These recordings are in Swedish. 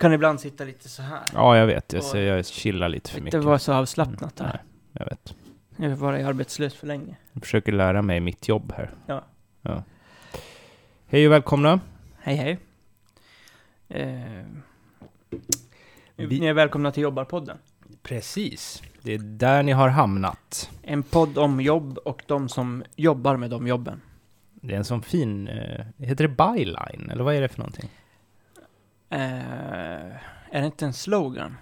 Kan ibland sitta lite så här. Ja, jag vet. Jag, så jag chillar lite för Inte mycket. vara så avslappnat där. Nej, jag vet. Jag har varit arbetslös för länge. Jag försöker lära mig mitt jobb här. Ja. ja. Hej och välkomna. Hej hej. Eh, Vi- Ni är välkomna till Jobbarpodden. Precis. Det är där ni har hamnat. En podd om jobb och de som jobbar med de jobben. Det är en sån fin... Eh, heter det byline? Eller vad är det för någonting? Eh, är det inte en slogan?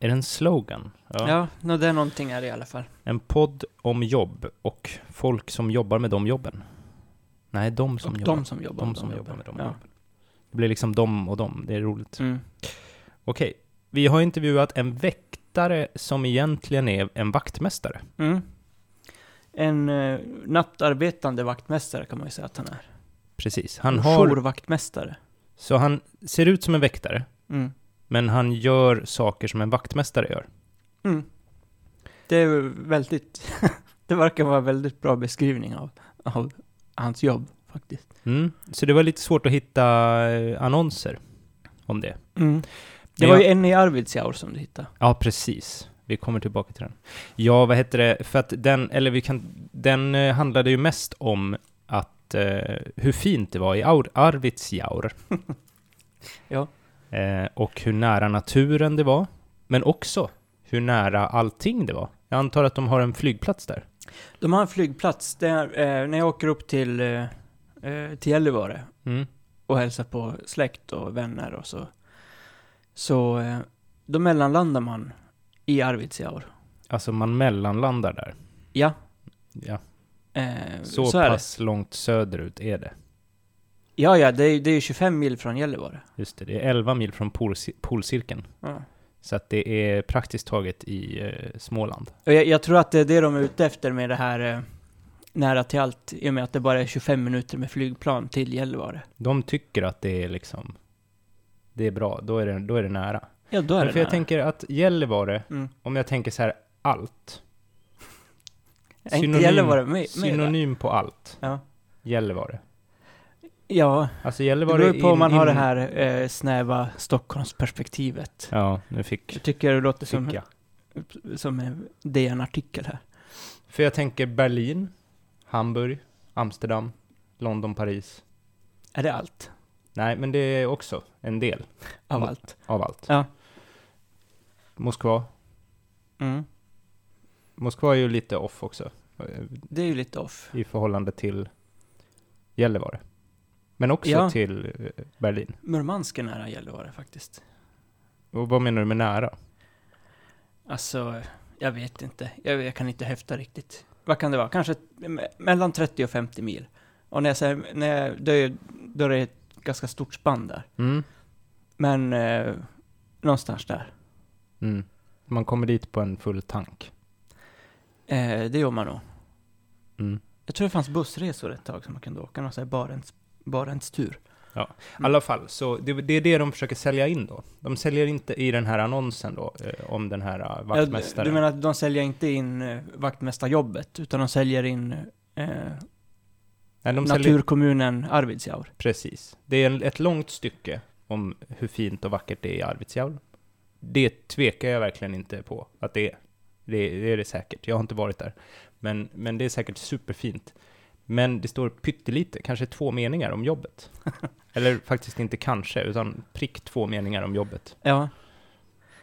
Är det en slogan? Ja, nå, det är någonting här i alla fall. En podd om jobb och folk som jobbar med de jobben. Nej, de som och jobbar. de som jobbar de som de jobbar med de Ja. jobben. Det blir liksom de och de. Det är roligt. Mm. Okej. Vi har intervjuat en väktare som egentligen är en vaktmästare. Mm. En eh, nattarbetande vaktmästare kan man ju säga att han är. Precis. Han En har... Jourvaktmästare. Så han ser ut som en väktare, Mm. men han gör saker som en vaktmästare gör. Mm. Det är väldigt... det verkar vara en väldigt bra beskrivning av, av hans jobb faktiskt. Mm. Så det var lite svårt att hitta eh, annonser om det. Mm. Det var ju en i Arvidsjaur som du hittade. Ja, precis. Vi kommer tillbaka till den. Ja, vad heter det? För att den, eller vi kan, den eh, handlade ju mest om att eh, hur fint det var i Aur, Arvidsjaur. Ja. Eh, och hur nära naturen det var. Men också hur nära allting det var. Jag antar att de har en flygplats där. De har en flygplats där, eh, när jag åker upp till, eh, eh, till Gällivare Mm. och hälsar på släkt och vänner och så. Så eh, då mellanlandar man i Arvidsjaur. Alltså man mellanlandar där. Ja, Ja, eh, så, så, är det. pass långt söderut är det. Ja, ja, det är, det är 25 mil från Gällivare. Just det, det är 11 mil från polci- polcirkeln. Ja. Så att det är praktiskt taget i eh, Småland. Jag, jag tror att det är det de är ute efter med det här eh, nära till allt, i och med att det bara är 25 minuter med flygplan till Gällivare. De tycker att det är liksom, det är bra, då är det, då är det nära. Ja, då är Men det för jag nära. tänker att Gällivare, Mm. om jag tänker så här, allt. Inte Gällivare med, med synonym på allt. Ja. Gällivare. Ja, Alltså det Gällivare beror ju på om in- man har in- det här eh, snäva Stockholmsperspektivet. Ja, nu fick, Jag tycker det låter som, jag. som en DN-artikel här. För jag tänker Berlin, Hamburg, Amsterdam, London, Paris. Är det allt? Nej, men det är också en del Av allt? av allt. Ja. Moskva. Mm. Moskva är ju lite off också. Det är ju lite off. I förhållande till Gällivare. Men också Ja. till eh, Berlin. Murmansk är nära Gällivare faktiskt. Och vad menar du med nära? Alltså, jag vet inte. Jag, jag kan inte häfta riktigt. Vad kan det vara? Kanske me- mellan 30 och 50 mil. Och när jag säger, när jag, då, är, då är det ett ganska stort spann där. Mm. Men eh, någonstans där. Mm. Man kommer dit på en full tank. Eh, det gör man nog. Mm. Jag tror det fanns bussresor ett tag som man kunde åka, någon sån här Barents, Barentstur. I alla fall, så det, det är det de försöker sälja in då. De säljer inte i den här annonsen då, eh, om den här eh, Ja, vaktmästaren. du menar att de säljer inte in eh, vaktmästarjobbet, utan de säljer in eh, Nej, de säljer, naturkommunen Arvidsjaur? Precis. Det är en, ett långt stycke om hur fint och vackert det är i Arvidsjaur. Det tvekar jag verkligen inte på att det är. Det, det är det säkert. Jag har inte varit där. Men, men det är säkert superfint. Men det står pyttelite, kanske två meningar om jobbet. Eller faktiskt inte kanske, utan prick två meningar om jobbet. Ja.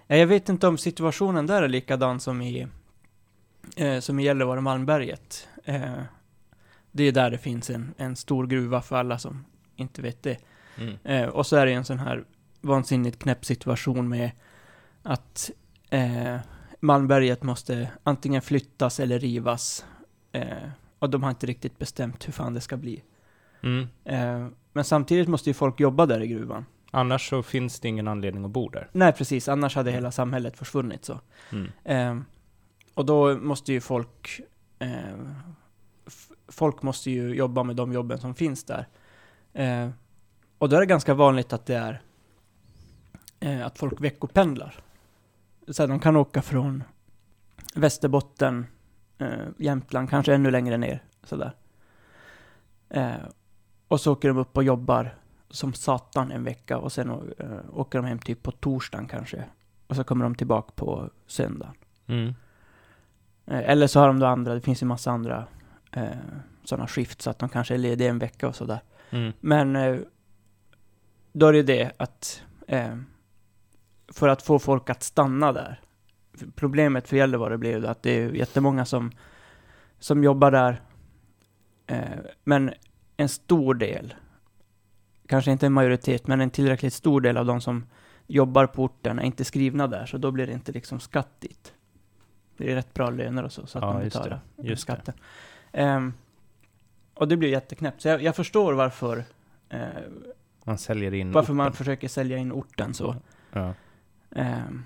ja. Jag vet inte om situationen där är likadan som i, eh, som i Gällivare Malmberget. Eh, det är där det finns en, en stor gruva för alla som inte vet det. Mm. Eh, och så är det en sån här vansinnigt knäpp situation med att eh, Malmberget måste antingen flyttas eller rivas. Eh, och de har inte riktigt bestämt hur fan det ska bli. Mm. Eh, men samtidigt måste ju folk jobba där i gruvan. Annars så finns det ingen anledning att bo där. Nej, precis. Annars hade hela samhället försvunnit så. Mm. Eh, och då måste ju folk... Eh, folk måste ju jobba med de jobben som finns där. Eh, och då är det ganska vanligt att det är eh, att folk veckopendlar. Så här, de kan åka från Västerbotten, eh, Jämtland, kanske ännu längre ner. Sådär. Eh, och så åker de upp och jobbar som satan en vecka och sen uh, åker de hem typ på torsdagen kanske. Och så kommer de tillbaka på söndagen. Mm. Eh, eller så har de då andra, det finns ju massa andra eh, sådana skift så att de kanske är lediga en vecka och sådär. Mm. Men eh, då är det det att eh, för att få folk att stanna där. Problemet för Gällivare blev att det är jättemånga som, som jobbar där. Eh, men en stor del, kanske inte en majoritet, men en tillräckligt stor del av de som jobbar på orten är inte skrivna där, så då blir det inte liksom skatt dit. Det är rätt bra löner och så, så att Ja, man betalar det, just det. skatten. Ehm, och det blir jätteknäppt. Så jag, jag förstår varför, eh, Man säljer in varför man orten. försöker sälja in orten så. Ja. Ehm,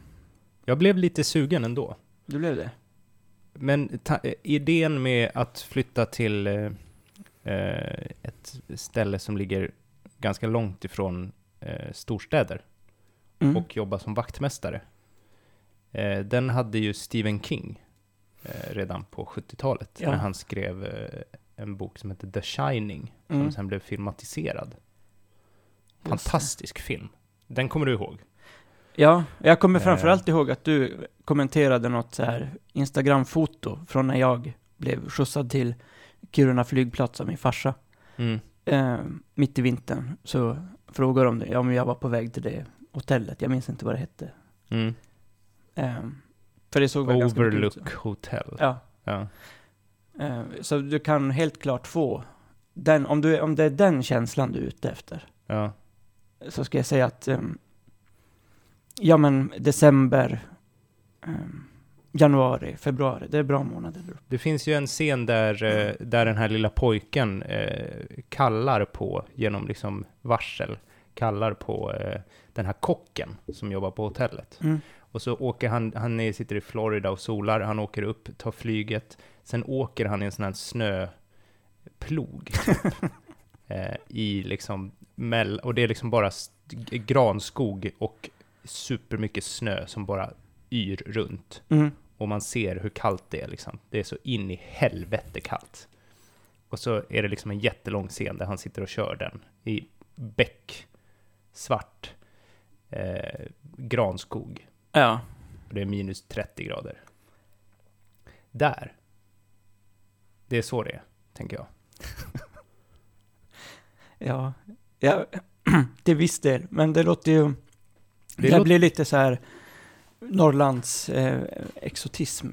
Jag blev lite sugen ändå. det blev det. Men eh, idén med att flytta till eh, eh, ett ställe som ligger ganska långt ifrån eh, storstäder Mm. och jobba som vaktmästare. Eh, den hade ju Stephen King eh, redan på 70-talet Ja. när han skrev en bok som heter The Shining som Mm. sen blev filmatiserad. Fantastisk film. Den kommer du ihåg? Ja, jag kommer Eh. framförallt ihåg att du kommenterade något så här Instagram-foto från när jag blev skjutsad till Kiruna flygplats av min farsa. Mm. Eh, mitt i vintern så frågade de det, om jag var på väg till det hotellet. Jag minns inte vad det hette. Mm. Eh, för det såg väl ganska ut så. Overlook Hotel. Ja, Ja. eh, så du kan helt klart få den, om, du, om det är den känslan du är ute efter. ja. så ska jag säga att ehm, ja men december, ehm, januari, februari, det är bra månader. Det finns ju en scen där, eh, där den här lilla pojken eh, kallar på, genom liksom varsel, kallar på eh, den här kocken som jobbar på hotellet. Mm. Och så åker han, han är, sitter i Florida och solar, han åker upp, tar flyget, sen åker han i en sån här snöplog. typ, eh, I liksom, mell, och det är liksom bara granskog och supermycket snö som bara yr runt. Mm. Och man ser hur kallt det är liksom. Det är så in i helvete kallt. Och så är det liksom en jättelång scen där han sitter och kör den i bäck, svart, eh, granskog. Ja, Och det är minus 30 grader. Där. Det är så det är, tänker jag. ja, ja till viss del, men det låter ju, det, låter- blir lite så här Norrlands eh, exotism.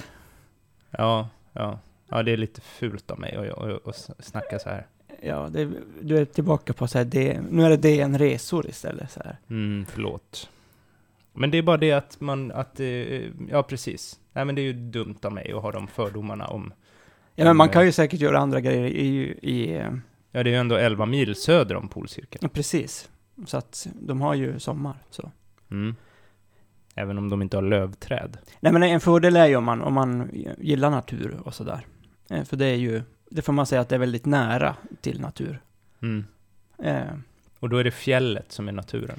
Ja, ja. Ja, det är lite fult av mig att- snacka så här. Ja, det, du är tillbaka på så här, det, nu är det DN Resor istället så här. Mm, förlåt. Men det är bara det att man, att, eh, ja precis. Nej men det är ju dumt av mig att ha de fördomarna om, Ja, men man kan ju säkert göra andra grejer i, i eh, ja det är ju ändå 11 mil söder om polcirkeln. ja, precis. Så att de har ju sommar, så. Mm. Även om de inte har lövträd. Nej men en fördel är ju om man, om man gillar natur och sådär. Eh, För det är ju, det får man säga att det är väldigt nära till natur. Mm. Eh, Och då är det fjället som är naturen.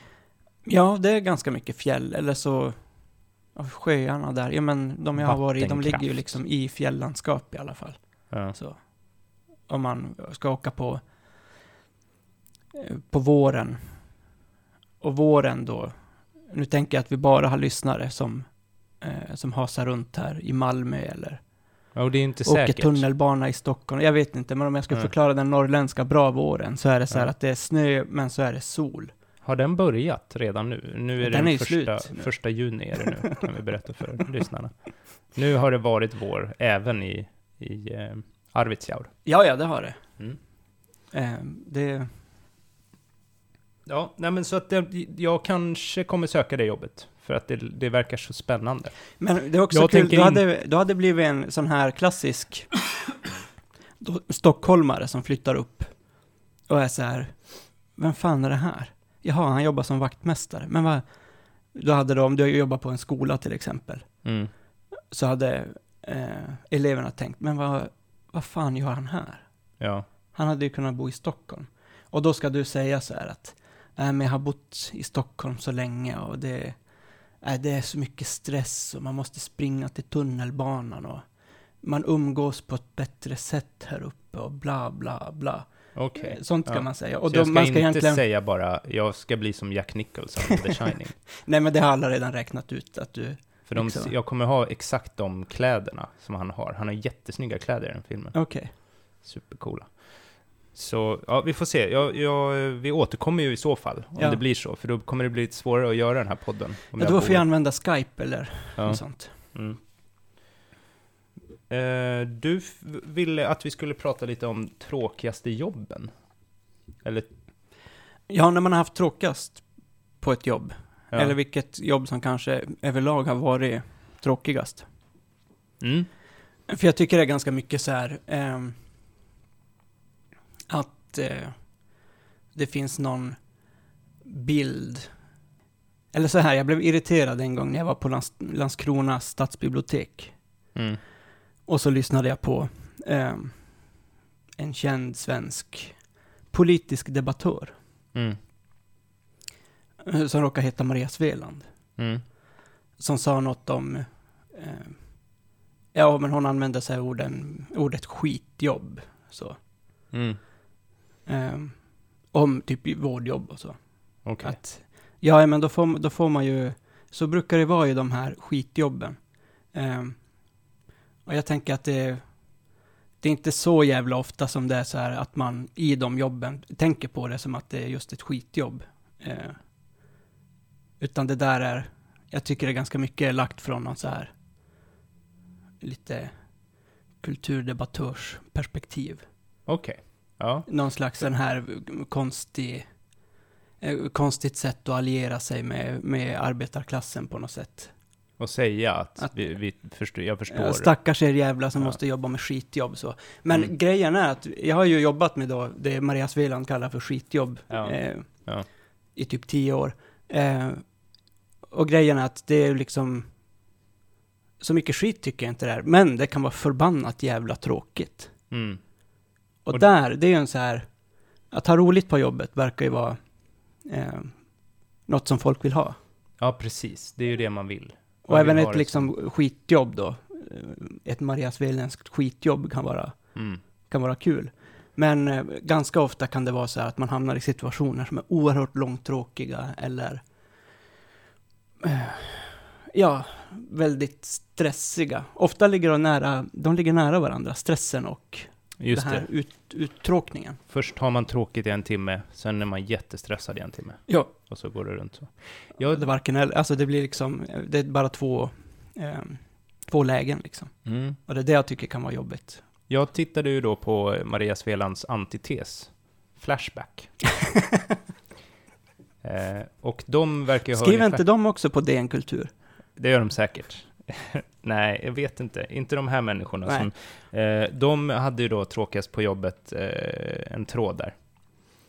Ja, det är ganska mycket fjäll, eller så sjöarna där. Ja men de jag har varit i, de ligger ju liksom i fjällandskap i alla fall. Ja. Så om man ska åka på eh, på våren och våren då, nu tänker jag att vi bara har lyssnare som eh, som hasar runt här i Malmö eller Ja, och det är inte åker säkert. tunnelbana i Stockholm. Jag vet inte, men om jag ska Nej. förklara den norrländska bra våren så är det så här Ja. att det är snö, men så är det sol. Har den börjat redan nu? Nu är Den den är första, första juni är det nu, kan vi berätta för lyssnarna. Nu har det varit vår, även i, i eh, Arvidsjaur. Ja, ja, det har det. Mm. Eh, det Ja, nej men så att det, jag kanske kommer söka det jobbet. För att det, det verkar så spännande. Men det är också Jag kul, du in- hade, du hade blivit en sån här klassisk stockholmare som flyttar upp och är så här, vem fan är det här? Jaha, han jobbar som vaktmästare. Men vad, då hade om du jobbar på en skola till exempel, Mm. så hade eh, eleverna tänkt, men vad, vad fan gör han här? Ja. Han hade ju kunnat bo i Stockholm. Och då ska du säga så här att, nej men jag har bott i Stockholm så länge och det, nej, det är så mycket stress och man måste springa till tunnelbanan och man umgås på ett bättre sätt här uppe och bla bla bla. Okej. Eh, Sånt kan Ja. man säga. Och så då, jag ska man ska inte egentligen... säga bara, jag ska bli som Jack Nicholson i The Shining. Nej, men det har alla redan räknat ut att du... För de, Exakt. jag kommer ha exakt de kläderna som han har. Han har jättesnygga kläder i den filmen. Okej. Supercoola. Så, ja, vi får se. Jag, jag, vi återkommer ju i så fall, om Ja. det blir så. För då kommer det bli lite svårare att göra den här podden. Ja, då får bor- jag använda Skype eller ja. något sånt. Mm. Eh, du ville att vi skulle prata lite om tråkigaste jobben. Eller, Ja, när man har haft tråkigast på ett jobb. ja. Eller vilket jobb som kanske överlag har varit tråkigast. Mm. För jag tycker det är ganska mycket så här ehm, att eh, det finns någon bild. Eller så här, jag blev irriterad en gång när jag var på Lands Landskrona stadsbibliotek. Mm. Och så lyssnade jag på ehm, en känd svensk politisk debattör Mm. eh, som råkar heta Maria Sveland. Mm. som sa något om, eh, ja men hon använde sig orden, ordet skitjobb, så. Mm. Eh, om typ vårdjobb och så. Att, ja men då får, då får man ju, så brukar det vara i de här skitjobben. Eh, och jag tänker att det, det är inte så jävla ofta som det är så här att man i de jobben tänker på det som att det är just ett skitjobb. Eh, utan det där är, jag tycker det är ganska mycket lagt från någon så här lite kulturdebattörsperspektiv. Okej. Ja. Någon slags den här konstig, eh, konstigt sätt att alliera sig med, med arbetarklassen på något sätt. Och säga att, Att- vi, vi förstår, jag förstår. Stackars er jävla som Ja. måste jobba med skitjobb så. Men Mm. grejen är att jag har ju jobbat med då det Maria Sveland kallar för skitjobb Ja. eh, Ja. i typ tio år. Eh, och grejen är att det är liksom så mycket skit tycker jag inte det är, men det kan vara förbannat jävla tråkigt. Mm. Och, Och- där, det är ju en så här, att ha roligt på jobbet verkar ju vara eh, något som folk vill ha. Ja, precis. Det är ju det man vill. Och Man även ett liksom skitjobb då, eh, ett Maria Svelenskt skitjobb kan vara, som- Mm. kan vara kul. Men eh, ganska ofta kan det vara så här att man hamnar i situationer som är oerhört långtråkiga eller eh, ja, väldigt stressiga. Ofta ligger de nära, de ligger nära varandra, stressen och Just den här det. Ut, uttråkningen. Först har man tråkigt i en timme, sen är man jättestressad i en timme. Ja, Och så går det runt så. Ja, det varken eller, alltså det blir liksom, det är bara två, eh, två lägen liksom. Mm. Och det är det jag tycker kan vara jobbigt. Jag tittade ju då på Maria Svelands antites, Flashback. eh, och de verkar ju ha Skriver inte de också på DN Kultur? Det gör de säkert. Nej, jag vet inte. Inte de här människorna Nej. som... Eh, de hade ju då tråkigast på jobbet eh, en tråd där.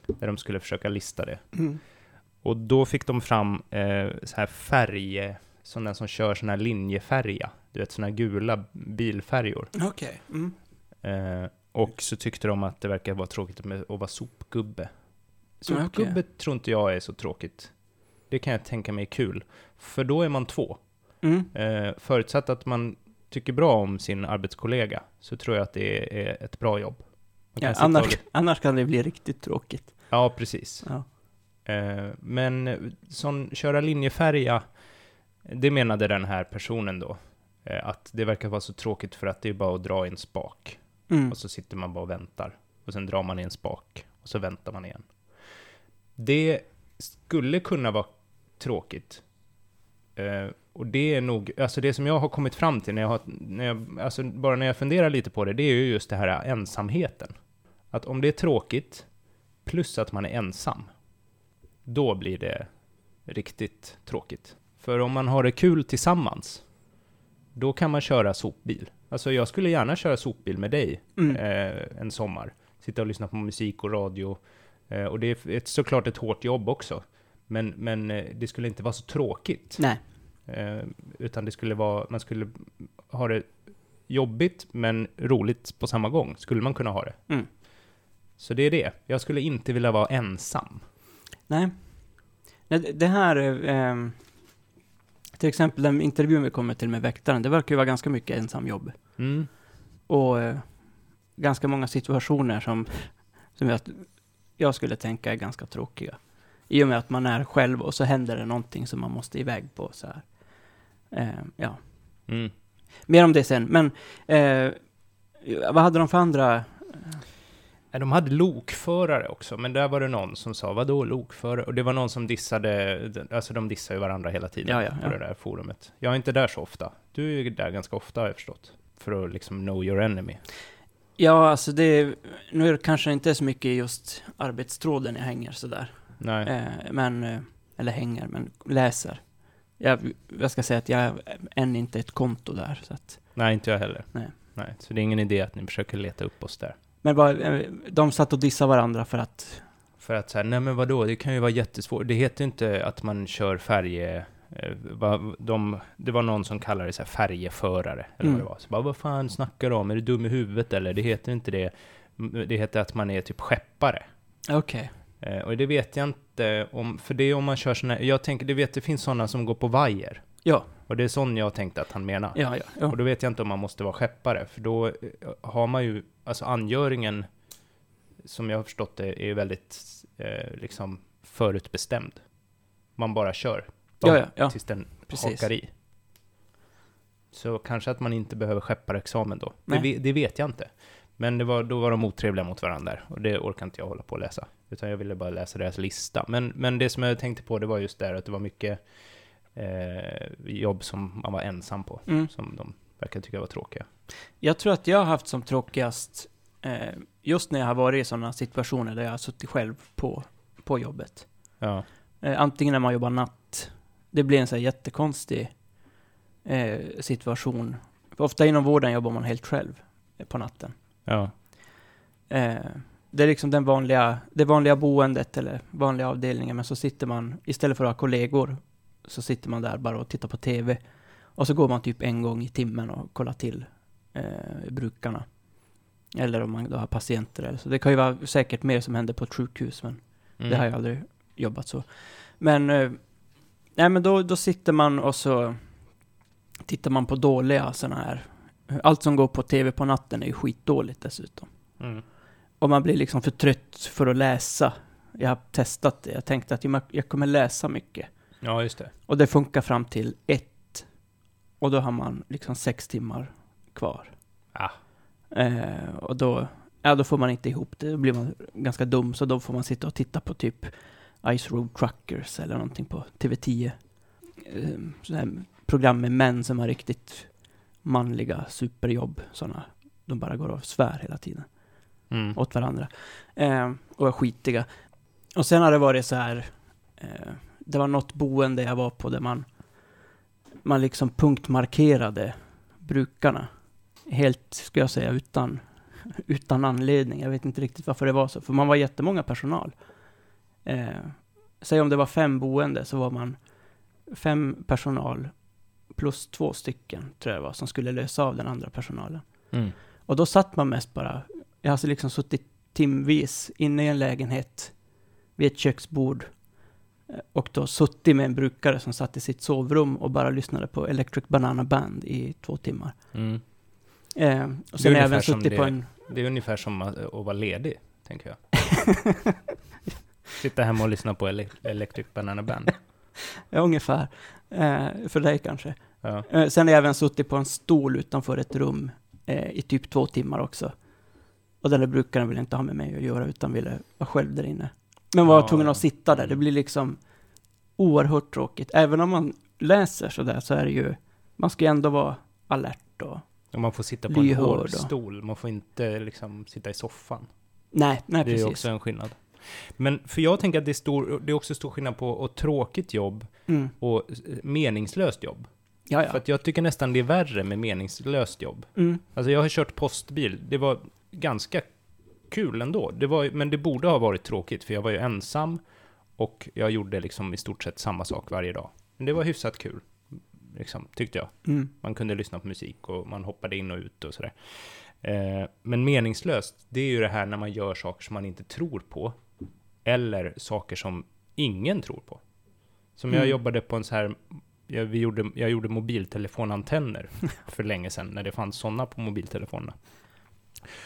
Där de skulle försöka lista det. Mm. Och då fick de fram eh, så här färg, som den som kör sån här linjefärja. Du vet, såna här gula bilfärjor. Okej. Mm. Eh, och så tyckte de att det verkar vara tråkigt med att vara sopgubbe. Sopgubbe tror inte jag är så tråkigt. Det kan jag tänka mig är kul. För då är man två. Mm. Eh, förutsatt att man tycker bra om sin arbetskollega, så tror jag att det är ett bra jobb. Ja, annars, annars kan det bli riktigt tråkigt. Ja, precis. Ja. Eh, men eh, som köra linjefärja, det menade den här personen då. Eh, att det verkar vara så tråkigt för att det är bara att dra i en spak. Mm. Och så sitter man bara och väntar. Och sen drar man i en spak. Och så väntar man igen. Det skulle kunna vara tråkigt. Eh, och det är nog, alltså det som jag har kommit fram till när jag har, när jag, alltså bara när jag funderar lite på det, det är ju just det här ensamheten. Att om det är tråkigt, plus att man är ensam, då blir det riktigt tråkigt. För om man har det kul tillsammans, då kan man köra sopbil. Alltså jag skulle gärna köra sopbil med dig Mm. eh, en sommar. Sitta och lyssna på musik och radio. Eh, och det är ett, såklart ett hårt jobb också. Men, men eh, det skulle inte vara så tråkigt. Nej. Eh, utan det skulle vara, man skulle ha det jobbigt men roligt på samma gång. Skulle man kunna ha det. Mm. Så det är det. Jag skulle inte vilja vara ensam. Nej. Det här, eh, ehm, till exempel den intervjun vi kommer till med väktaren, det verkar ju vara ganska mycket ensamjobb. Mm. Och eh, ganska många situationer som, som jag, jag skulle tänka är ganska tråkiga. I och med att man är själv och så händer det någonting som man måste iväg på så här. Eh, ja, Mm. mer om det sen. Men eh, vad hade de för andra? Nej, De hade lokförare också, men där var det någon som sa vadå lokförare? Och det var någon som dissade, alltså de dissar ju varandra hela tiden Ja, ja, på ja. det där forumet. Jag är inte där så ofta. Du är ju där ganska ofta har jag förstått. För att liksom know your enemy. Ja, alltså det, nu är det kanske inte så mycket just arbetstråden jag hänger sådär. Nej. Eh, men, eh, eller hänger, men läser. Jag, jag ska säga att jag är än inte ett konto där. Så att, Nej, inte jag heller. Nej. Nej. Så det är ingen idé att ni försöker leta upp oss där. men vad, eh, de satt och dissade varandra för att... För att säga, nej men vadå, det kan ju vara jättesvårt. Det heter inte att man kör färje... Eh, de, det var någon som kallade det så här färjeförare, eller Mm. vad det var. Så bara, vad fan snackar du om? Är du dum i huvudet eller? Det heter inte det. Det heter att man är typ skeppare. Okej. Eh, och det vet jag inte om, för det är om man kör såna, jag tänker, det vet, det finns sådana som går på vajer. Ja, Och det är sån jag tänkte att han menar. ja, ja. ja. Och då vet jag inte om man måste vara skeppare, för då eh, har man ju, alltså angöringen, som jag har förstått det, är ju väldigt eh, liksom förutbestämd. Man bara kör. Ja, ja, ja. Tills den Precis. hakar i. Så kanske att man inte behöver skepparexamen då. Det, det vet jag inte. Men var, då var de otrevliga mot varandra och det orkar inte jag hålla på att läsa. Utan jag ville bara läsa deras lista. Men, men det som jag tänkte på, det var just där att det var mycket eh, jobb som man var ensam på, Mm. som de verkar tycka var tråkiga. Jag tror att jag har haft som tråkigast eh, just när jag har varit i sådana situationer där jag har suttit själv på, på jobbet. Ja. Eh, antingen när man jobbar natt. Det blir en så här jättekonstig eh, situation. För ofta inom vården jobbar man helt själv eh, på natten. Ja. Eh, det är liksom den vanliga, det vanliga boendet eller vanliga avdelningen, men så sitter man, istället för att ha kollegor, så sitter man där bara och tittar på TV. Och så går man typ en gång i timmen och kollar till eh, brukarna. Eller om man då har patienter eller så. Det kan ju vara säkert mer som händer på ett sjukhus, men Mm. det har jag aldrig jobbat så. Men, eh, nej men då, då sitter man och så tittar man på dåliga sådana här. Allt som går på TV på natten är ju skitdåligt dessutom. Mm. Och man blir liksom för trött för att läsa. Jag har testat det. Jag tänkte att jag kommer läsa mycket. Ja, just det. Och det funkar fram till ett. Och då har man liksom sex timmar kvar. Ah. Eh, och då, ja, då får man inte ihop det. Då blir man ganska dum. Så då får man sitta och titta på typ Ice Road Truckers eller någonting på TV10. Eh, program med män som har riktigt manliga superjobb. Sådana. De bara går och svär hela tiden Mm. åt varandra. Eh, och är skitiga. Och sen har det varit så här, eh, det var något boende jag var på där man, man liksom punktmarkerade brukarna. Helt, ska jag säga, utan, utan anledning. Jag vet inte riktigt varför det var så, för man var jättemånga personal. Eh, säg om det var fem boende så var man fem personal plus två stycken, tror jag det var, som skulle lösa av den andra personalen. Mm. Och då satt man mest bara, jag har alltså liksom suttit timvis inne i en lägenhet vid ett köksbord eh, och då suttit med en brukare som satt i sitt sovrum och bara lyssnade på Electric Banana Band i två timmar. Mm. Eh, och Det är sen även suttit på det- en... Det är ungefär som att, att vara ledig, tänker jag. Sitta hemma och lyssna på Ele- Electric Banana Band. Ja, ungefär. Eh, för dig kanske. Ja. Eh, sen har jag även suttit på en stol utanför ett rum eh, i typ två timmar också. Och den där brukaren ville inte ha med mig att göra utan ville vara själv där inne. Men var Ja, tvungen att sitta där. Det blir liksom oerhört tråkigt. Även om man läser sådär så är det ju, man ska ju ändå vara alert och Och man får sitta på en hård stol, man får inte liksom sitta i soffan. Nej, nej det är precis. också en skillnad. Men för jag tänker att det är, stor, det är också stor skillnad på ett tråkigt jobb Mm. och eh, meningslöst jobb. Ja, För att jag tycker nästan det är värre med meningslöst jobb. Mm. Alltså jag har kört postbil, det var ganska kul ändå. Det var, men det borde ha varit tråkigt, för jag var ju ensam och jag gjorde liksom i stort sett samma sak varje dag. Men det var hyfsat kul, liksom, tyckte jag. Mm. Man kunde lyssna på musik och man hoppade in och ut och sådär. Eh, men meningslöst, det är ju det här när man gör saker som man inte tror på. Eller saker som ingen tror på. Som jag Mm. jobbade på en så här, jag, vi gjorde, jag gjorde mobiltelefonantenner för länge sedan, när det fanns sådana på mobiltelefonerna.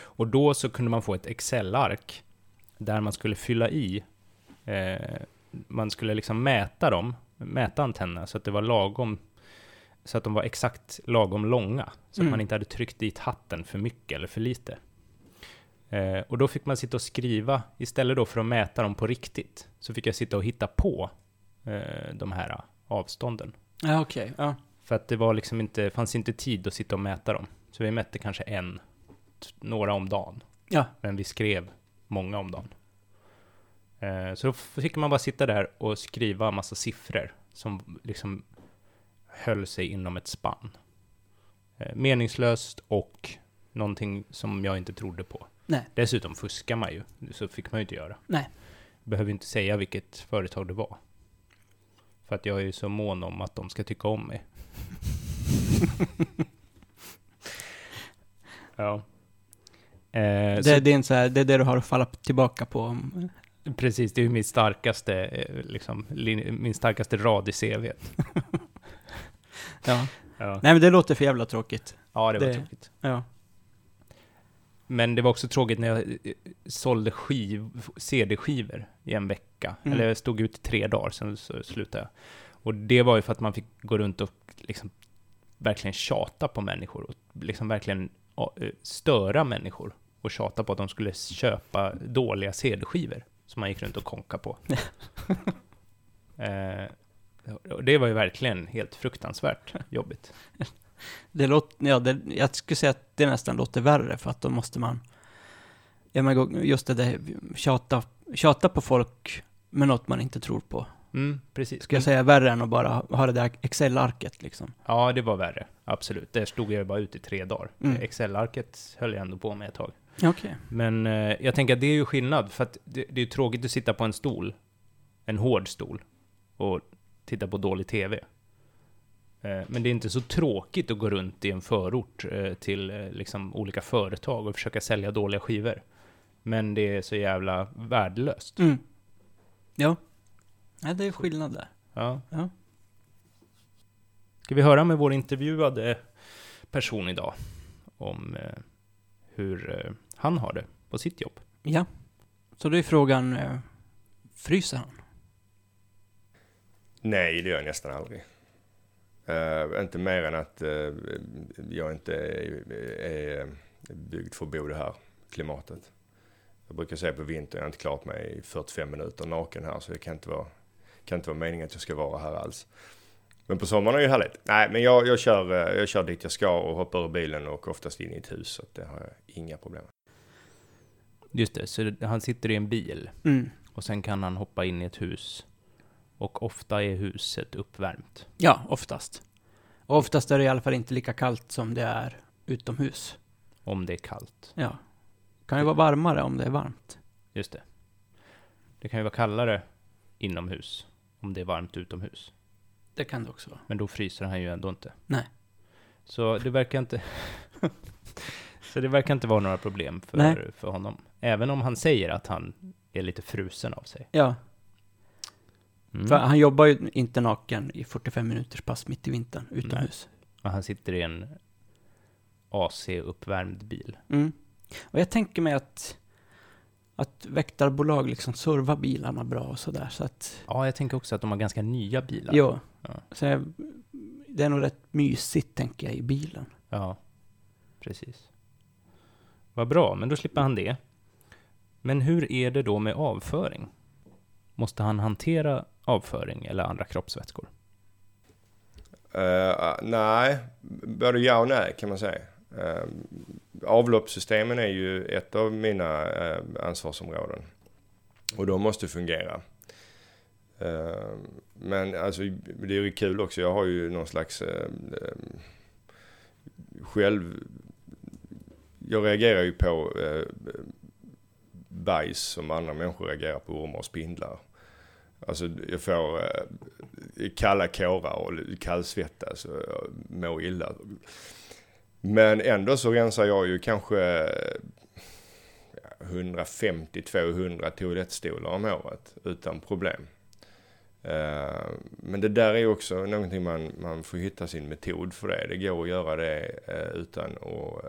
Och då så kunde man få ett Excel-ark där man skulle fylla i, eh, man skulle liksom mäta dem, mäta antennerna så att det var lagom, så att de var exakt lagom långa, så Mm. att man inte hade tryckt dit hatten för mycket eller för lite. Eh, och då fick man sitta och skriva, istället då för att mäta dem på riktigt, så fick jag sitta och hitta på eh, de här avstånden. Ja, okej. Ja. För att det var liksom inte, fanns inte tid att sitta och mäta dem. Så vi mätte kanske en, några om dagen. Ja. Men vi skrev många om dagen. Eh, så då fick man bara sitta där och skriva massa siffror som liksom höll sig inom ett spann. Eh, meningslöst och någonting som jag inte trodde på. Nej. Dessutom fuskar man ju, så fick man ju inte göra. Nej. Behöver inte säga vilket företag det var. För att jag är ju så mån om att de ska tycka om mig. ja. Eh, Det, det, är så här, det är det du har att falla tillbaka på. så, precis, det är ju min starkaste, eh, liksom, lin- min starkaste rad i CV. Ja. Ja, Nej, men det låter för jävla tråkigt. ja det var det- tråkigt. Ja. Men det var också tråkigt när jag eh, sålde skiv, CD-skivor i en vecka. Mm. Eller jag stod ut i tre dagar, sen så slutade jag. Och det var ju för att man fick gå runt och liksom verkligen tjata på människor och liksom verkligen eh, störa människor och tjata på att de skulle köpa dåliga CD-skivor som man gick runt och konka på. eh, och det var ju verkligen helt fruktansvärt jobbigt. Det låter, ja, det, jag skulle säga att det nästan låter värre för att då måste man, ja men just det där, tjata, tjata på folk med något man inte tror på. Mm, precis. Ska jag säga värre än att bara ha- det där Excel-arket liksom. Ja, det var värre. Absolut. Där stod jag bara ute i tre dagar. Mm. Excel-arket höll jag ändå på med ett tag. Okej. Men eh, jag tänker att det är ju skillnad, för att det, det är ju tråkigt att sitta på en stol, en hård stol, och titta på dålig TV. Eh, men det är inte så tråkigt att gå runt i en förort eh, till eh, liksom olika företag och försöka sälja dåliga skivor. Men det är så jävla värdelöst. Mm. Ja. Nej, det är skillnad där. Ja. Ja. Ska vi höra med vår intervjuade person idag om hur han har det på sitt jobb? Ja. Så då är frågan, fryser han? Nej, det gör jag nästan aldrig. Eh, inte mer än att eh, jag inte är, är byggd för att bo det här klimatet. Jag brukar säga på vintern, jag har inte klart mig i 45 minuter naken här, så det kan inte vara, kan inte vara meningen att jag ska vara här alls. Men på sommaren är det ju härligt. Nej, men jag, jag, kör, eh, jag kör dit jag ska och hoppar ur bilen och oftast in i ett hus, så det har jag inga problem med. Just det, så han sitter i en bil Mm. och sen kan han hoppa in i ett hus. Och ofta är huset uppvärmt. Ja, oftast. Och oftast är det i alla fall inte lika kallt som det är utomhus. Om det är kallt. Ja. Kan ju vara varmare om det är varmt. Just det. Det kan ju vara kallare inomhus om det är varmt utomhus. Det kan det också vara. Men då fryser han ju ändå inte. Nej. Så det verkar inte... så det verkar inte vara några problem Nej. för, för honom. Även om han säger att han är lite frusen av sig. Ja, Mm. för han jobbar ju inte naken i 45 minuters pass mitt i vintern utomhus. Och han sitter i en AC-uppvärmd bil. Mm. Och jag tänker mig att, att väktarbolag liksom servar bilarna bra och sådär. Så att, Ja, jag tänker också att de har ganska nya bilar. jo. Ja. Så jag, det är nog rätt mysigt, tänker jag, i bilen. Ja, precis. Vad bra, men då slipper han det. Men hur är det då med avföring? Måste han hantera avföring eller andra kroppsvätskor? Uh, nej, både ja och nej kan man säga. Uh, avloppssystemen är ju ett av mina uh, ansvarsområden. Och de måste fungera. Uh, men alltså, det är ju kul också. Jag har ju någon slags själv... Jag reagerar ju på uh, bajs som andra människor reagerar på ormar och spindlar. Alltså jag får eh, kalla kårar och kallsvettas alltså, och mår illa. Men ändå så rensar jag ju kanske 150-200 toalettstolar om året utan problem. Eh, men det där är ju också någonting man, man får hitta sin metod för det. Det går att göra det eh, utan att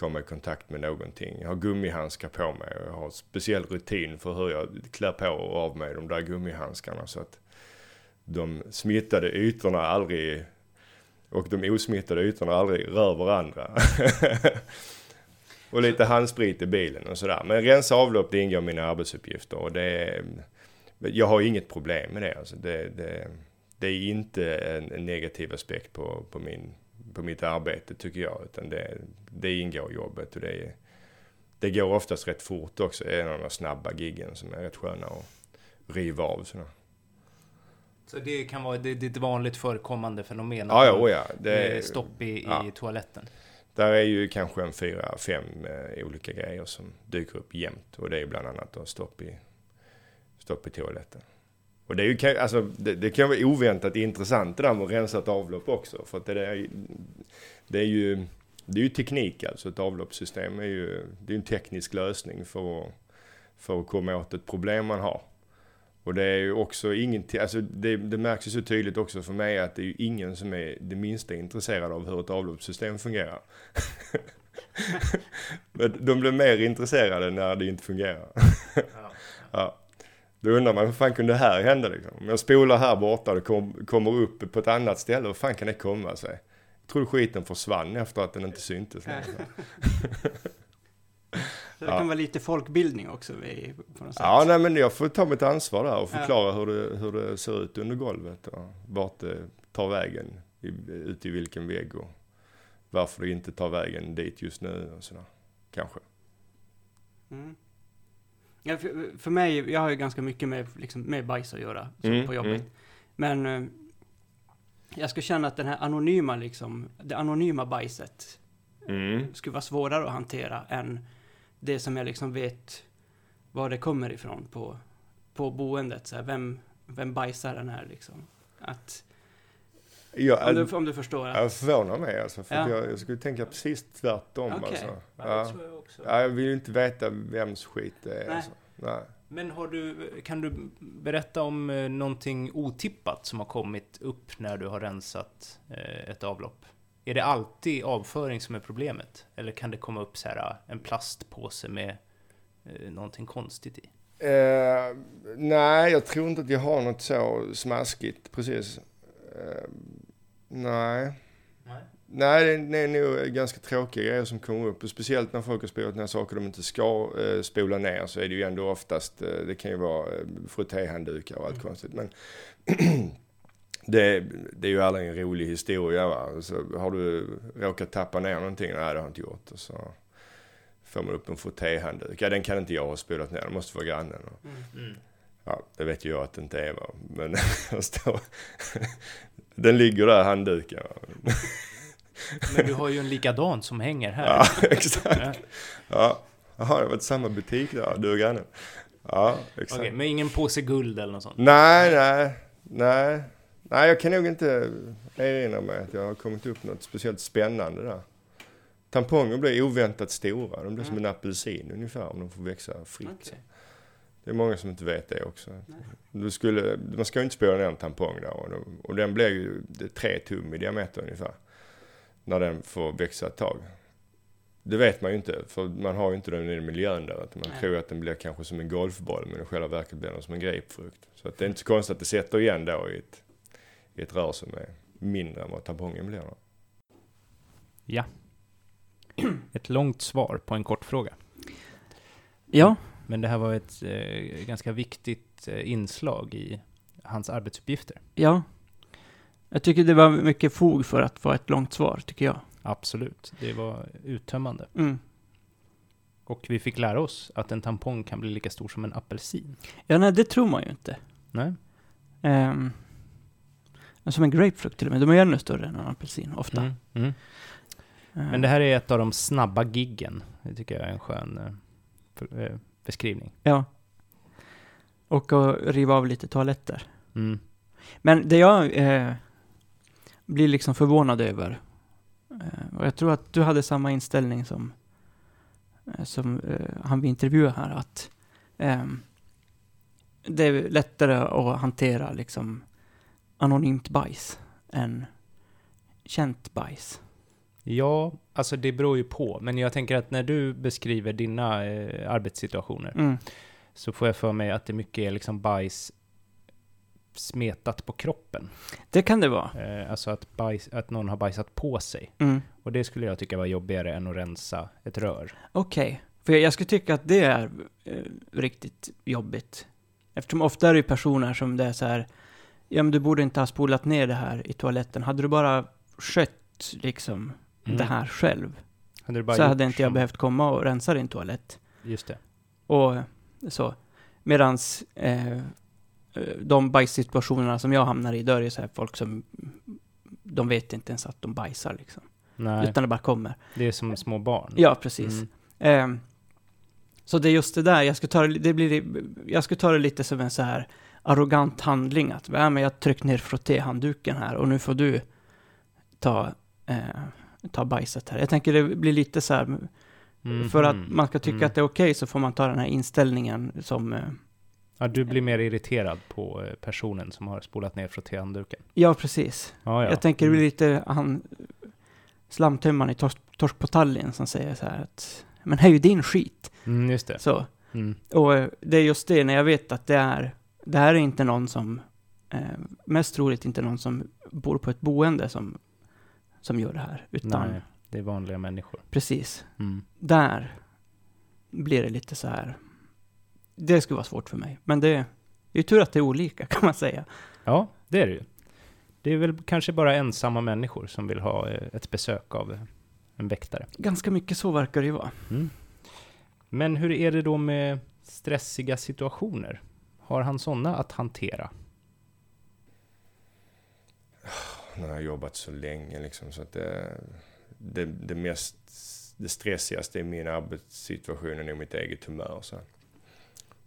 komma i kontakt med någonting. Jag har gummihandskar på mig och jag har speciell rutin för hur jag klär på och av mig de där gummihandskarna så att de smittade ytorna aldrig och de osmittade ytorna aldrig rör varandra. och lite handsprit i bilen och sådär. Men rensa avlopp det ingår i mina arbetsuppgifter och det är, jag har inget problem med det. Alltså det, det, det är inte en, en negativ aspekt på, på, min, på mitt arbete tycker jag. Utan det, det ingår i jobbet och det, det går oftast rätt fort också. Det är en av de snabba giggen som är rätt sköna att riva av. Sådär. Så det kan vara det, det är ett vanligt förekommande fenomen? Ja, ja, oh ja. Det är stopp i, ja. i toaletten? Där är ju kanske en fyra, fem eh, olika grejer som dyker upp jämt. Och det är bland annat då stopp i, stopp i toaletten. Och det, är ju, alltså, det, det kan vara oväntat intressant det där med rensat avlopp också. För att det, är, det är ju det är ju teknik alltså. Ett avloppssystem är ju det är en teknisk lösning för, för att komma åt ett problem man har. Och det är ju också ingenting, alltså det, det märks ju så tydligt också för mig att det är ju ingen som är det minsta intresserad av hur ett avloppssystem fungerar. Men de blir mer intresserade när det inte fungerar. ja. Då undrar man, hur fan kunde det här hända liksom? Om jag spolar här borta och det kom, kommer upp på ett annat ställe, hur fan kan det komma sig? Jag tror skiten försvann efter att den inte syntes. Så det ja. kan vara lite folkbildning också på något sätt. Ja, nej men jag får ta mitt ansvar där och förklara ja. hur, det, hur det ser ut under golvet och vart det tar vägen, ut i vilken vägg och varför det inte tar vägen dit just nu och sådär. Kanske. Mm. Ja, för, för, mig, jag har ju ganska mycket med, liksom, med bajs att göra mm, på jobbet. Mm. Men eh, jag skulle känna att den här anonyma, liksom, det anonyma bajset mm. skulle vara svårare att hantera än det som jag liksom vet var det kommer ifrån på, på boendet. Så här, vem, vem bajsaren är liksom. Att, ja, om, du, om du förstår. Att, jag förvånar mig alltså. För ja. jag, jag, skulle tänka precis tvärtom okay. alltså. Ja, ja. Jag, ja, jag vill ju inte veta vems skit det är. Nej. Alltså. Nej. Men har du, kan du berätta om eh, någonting otippat som har kommit upp när du har rensat eh, ett avlopp? Är det alltid avföring som är problemet? Eller kan det komma upp så här en plastpåse med eh, någonting konstigt i? Eh, nej, jag tror inte att jag har något så smaskigt precis. Eh, nej. nej. Nej, det är nog ganska tråkiga grejer som kommer upp. speciellt när folk har spolat ner saker de inte ska eh, spola ner så är det ju ändå oftast, eh, det kan ju vara eh, frottéhanddukar och allt mm. konstigt. Men det, det är ju aldrig en rolig historia va. Så har du råkat tappa ner någonting? Nej, det har jag inte gjort. Och så får man upp en frottéhandduk. Ja, den kan inte jag ha spolat ner, det måste vara grannen. Mm. Ja, det vet ju jag att det inte är va. Men den ligger där, handduken. Men du har ju en likadan som hänger här. Ja, exakt. Ja. Jaha, det var samma butik där, du och grannen. Ja, exakt. Okej, men ingen påse guld eller något sånt? Nej, nej, nej. Nej, jag kan nog inte erinra mig att jag har kommit upp något speciellt spännande där. Tamponger blir oväntat stora. De blir mm. som en apelsin ungefär om de får växa fritt. Okay. Det är många som inte vet det också. Du skulle, man ska ju inte spola ner en tampong där och, och den blir ju tre tum i diameter ungefär. När den får växa ett tag. Det vet man ju inte, för man har ju inte den i miljön där. Att man Nej. tror att den blir kanske som en golfboll, men i själva verket blir den som en grapefrukt. Så att det är inte så konstigt att det sätter igen då i ett i ett rör som är mindre än vad tampongen blir. Ja. Ett långt svar på en kort fråga. Ja. Men det här var ett eh, ganska viktigt eh, inslag i hans arbetsuppgifter. Ja. Jag tycker det var mycket fog för att få ett långt svar, tycker jag. Absolut. Det var uttömmande. Mm. Och vi fick lära oss att en tampong kan bli lika stor som en apelsin. Ja, nej, det tror man ju inte. Nej. Um, som en grapefrukt till och med. De är ännu större än en apelsin, ofta. Mm, mm. Uh. Men det här är ett av de snabba giggen. Det tycker jag är en skön uh, beskrivning. Ja. Och att riva av lite toaletter. Mm. Men det jag eh, blir liksom förvånad över, eh, och jag tror att du hade samma inställning som, eh, som han vi intervjuade här, att det är lättare att hantera liksom anonymt bajs än känt bajs. Ja, alltså det beror ju på. Men jag tänker att när du beskriver dina eh, arbetssituationer Mm. så får jag för mig att det mycket är liksom bajs smetat på kroppen. Det kan det vara. Eh, alltså att, bajs, att någon har bajsat på sig. Mm. Och det skulle jag tycka var jobbigare än att rensa ett rör. Okej. För jag, jag skulle tycka att det är eh, riktigt jobbigt. Eftersom ofta är det ju personer som det är så här, ja men du borde inte ha spolat ner det här i toaletten. Hade du bara skött liksom Mm. det här själv, Hade så hade inte jag som- behövt komma och rensa din toalett. Just det. Och så. Medans eh, eh, de bajssituationerna som jag hamnar i, då är det så här folk som, de vet inte ens att de bajsar liksom. Nej, Utan det bara kommer. det är som små barn. Ja, precis. Mm. Ehm, så det är just det där, jag skulle ta det, det blir, jag skulle ta det lite som en så här arrogant handling att, ja men jag tryckte ner frottéhandduken här och nu får du ta, eh, ta bajset här. Jag tänker det blir lite så här, för att Mhm. man ska tycka Mm. att det är okej så får man ta den här inställningen som, eh, Ja, du blir mer irriterad på eh, personen som har spolat ner frottéhandduken. ja precis. Ja, ja. Jag tänker det blir Mm. lite han, slamtömmaren i Torsk, Torsk på Tallinn som säger så här att, men här är ju din skit. Mm, just det. Så. Mm. Och eh, det är just det, när jag vet att det är, det här är inte någon som, eh, mest troligt inte någon som bor på ett boende som, som gör det här, utan Nej, det är vanliga människor. precis, Mm. där blir det lite så här, det skulle vara svårt för mig, men det, det är ju tur att det är olika kan man säga. Ja, det är det ju. Det är väl kanske bara ensamma människor som vill ha eh, ett besök av eh, en väktare. Ganska mycket så verkar det ju vara. Mm. Men hur är det då med stressiga situationer? Har han sådana att hantera? Nu har jag jobbat så länge liksom så att det, det, det mest, det stressigaste i min arbetssituation är nog mitt eget humör. Så.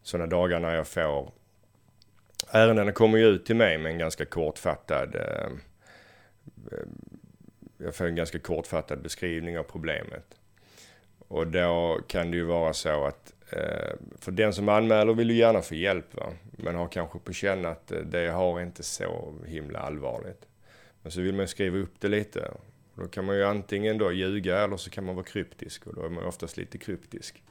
Sådana dagar när jag får, ärendena kommer ju ut till mig med en ganska kortfattad, eh, jag får en ganska kortfattad beskrivning av problemet. Och då kan det ju vara så att eh, för den som anmäler vill ju gärna få hjälp va? men har kanske på känn att det det har inte så himla allvarligt. Men så vill man skriva upp det lite. Då kan man ju antingen då ljuga eller så kan man vara kryptisk och då är man oftast lite kryptisk.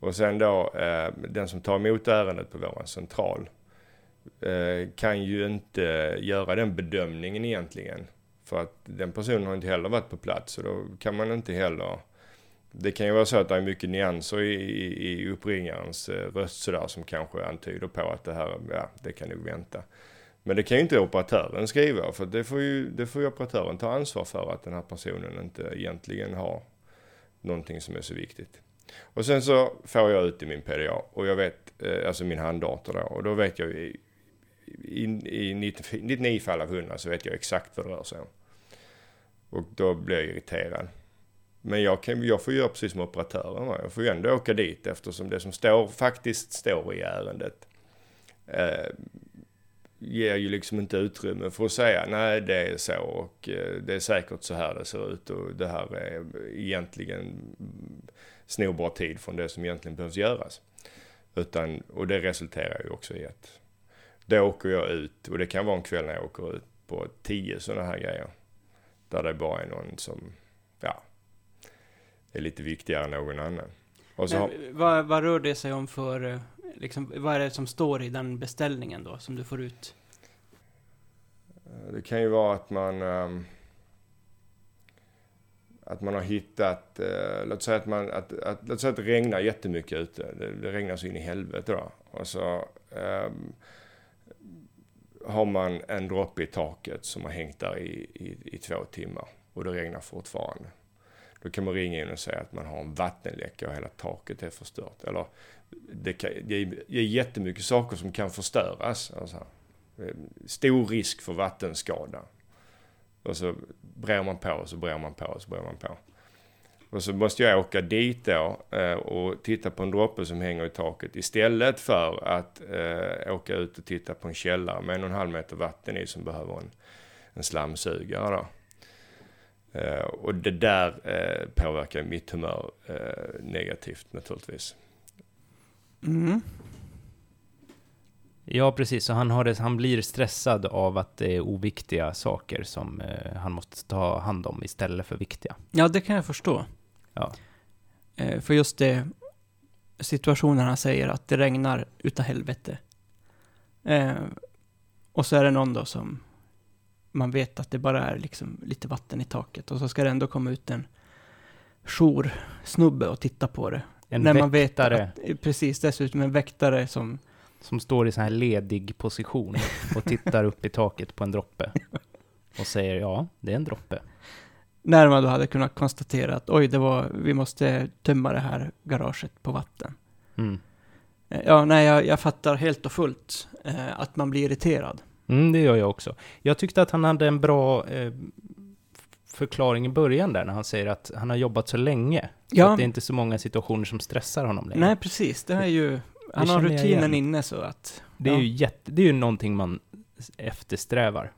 Och sen då, eh, den som tar emot ärendet på vår central eh, kan ju inte göra den bedömningen egentligen. För att den personen har inte heller varit på plats och då kan man inte heller det kan ju vara så att det är mycket nyanser i, i, i uppringarens eh, röst sådär som kanske antyder på att det här, ja, det kan nog vänta. Men det kan ju inte operatören skriva för det får ju, det får ju operatören ta ansvar för att den här personen inte egentligen har någonting som är så viktigt. Och sen så får jag ut i min PDA och jag vet, eh, alltså min handdator då, och då vet jag ju i, i, i 99 fall av 100 så vet jag exakt vad det rör sig om. Och då blir jag irriterad. Men jag, kan, jag får göra precis som operatören. Jag får ju ändå åka dit eftersom det som står, faktiskt står i ärendet eh, ger ju liksom inte utrymme för att säga nej det är så och eh, det är säkert så här det ser ut och det här är egentligen snor tid från det som egentligen behövs göras. Utan, och det resulterar ju också i att då åker jag ut och det kan vara en kväll när jag åker ut på tio sådana här grejer. Där det bara är någon som, ja, är lite viktigare än någon annan. Har, vad, vad rör det sig om för, eh, liksom, vad är det som står i den beställningen då, som du får ut? Eh, det kan ju vara att man Um, att man har hittat, Uh, låt säga att man, att, att, låt säga att det regnar jättemycket ute. Det, det regnar så in i helvete då. Och så um, har man en droppe i taket som har hängt där i, i, i två timmar och det regnar fortfarande. Då kan man ringa in och säga att man har en vattenläcka och hela taket är förstört. Eller det, kan, det, är, det är jättemycket saker som kan förstöras. Alltså, eh, stor risk för vattenskada. Och så brer man på och så brer man på och så brer man på. Och så måste jag åka dit då eh, och titta på en droppe som hänger i taket istället för att eh, åka ut och titta på en källare med en och en halv meter vatten i som behöver en, en slamsugare då. Eh, och det där eh, påverkar mitt humör eh, negativt naturligtvis. Mm. Ja, precis. Så han, har det, han blir stressad av att det är oviktiga saker som eh, han måste ta hand om istället för viktiga. Ja, det kan jag förstå. Ja. Eh, för just det, situationen han säger att det regnar utav helvete. Eh, och så är det någon då som man vet att det bara är liksom lite vatten i taket och så ska det ändå komma ut en joursnubbe och titta på det. En När man vet att, eh, precis, dessutom en väktare som, som står i så här ledig position och tittar upp i taket på en droppe. Och säger ja, det är en droppe. när man då hade kunnat konstatera att oj, det var, vi måste tömma det här garaget på vatten. Mm. Eh, Ja, nej, jag, jag fattar helt och fullt eh, att man blir irriterad. Mm, det gör jag också. Jag tyckte att han hade en bra eh, förklaring i början där, när han säger att han har jobbat så länge. Så Ja. att det är inte så många situationer som stressar honom längre. Nej, precis. Det är ju, han har känner jag rutinen inne så att, Det är ja, ju jätte, det är ju någonting man eftersträvar.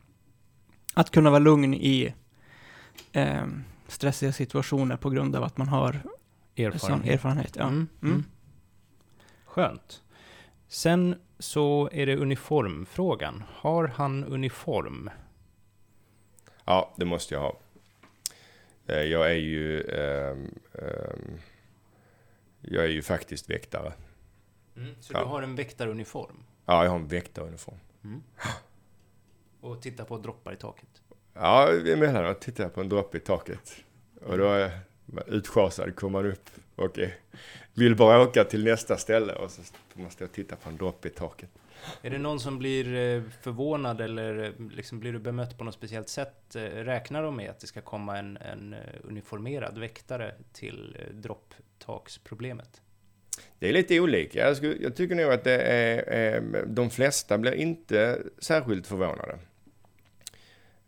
att kunna vara lugn i eh, stressiga situationer på grund av att man har sån Erfarenhet. erfarenhet. Ja. Mm, Mm. mm. Skönt. Sen så är det uniformfrågan. Har han uniform? Ja, det måste jag ha. Eh, Jag är ju... ehm, ehm, jag är ju faktiskt väktare. Så Ja. du har en väktaruniform? Ja, jag har en väktaruniform. Och tittar på droppar i taket? Ja, emellanåt tittar jag på en droppe i taket. Och då är utschasad, kommer man upp och vill bara åka till nästa ställe och så måste jag titta på en droppe i taket. Är det någon som blir eh, förvånad eller eh, liksom blir du bemött på något speciellt sätt? Eh, räknar de med att det ska komma en, en uniformerad väktare till dropptaksproblemet? Det är lite olika. Jag, skulle, jag tycker nog att det är, de flesta blir inte särskilt förvånade.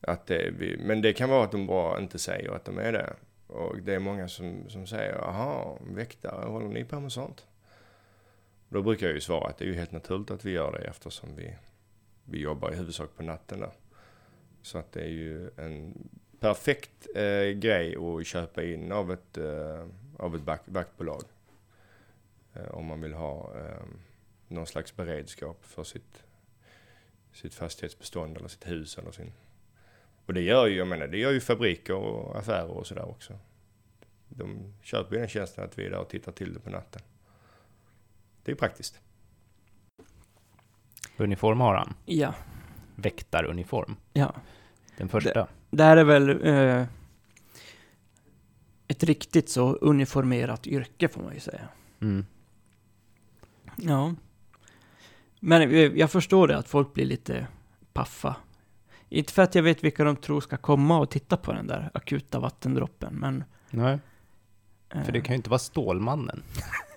Att det, men det kan vara att de bara inte säger att de är det. Och det är många som, som säger, jaha, väktare, håller ni på med sånt? Då brukar jag ju svara att det är ju helt naturligt att vi gör det eftersom vi, vi jobbar i huvudsak på natten där. Så att det är ju en perfekt eh, grej att köpa in av ett, eh, av ett back, vaktbolag. Eh, om man vill ha eh, någon slags beredskap för sitt, sitt fastighetsbestånd eller sitt hus eller sin... Och det gör ju, jag menar, det gör ju fabriker och affärer och sådär också. De köper ju den tjänsten att vi är där och tittar till det på natten. Det är praktiskt. Uniform har han. Ja, Väktaruniform. ja. Den första. Det här är väl eh, ett riktigt så uniformerat yrke får man ju säga. Mm. Ja. Men eh, jag förstår det att folk blir lite paffa. Inte för att jag vet vilka de tror ska komma och titta på den där akuta vattendroppen, men... Nej, eh, för det kan ju inte vara Stålmannen.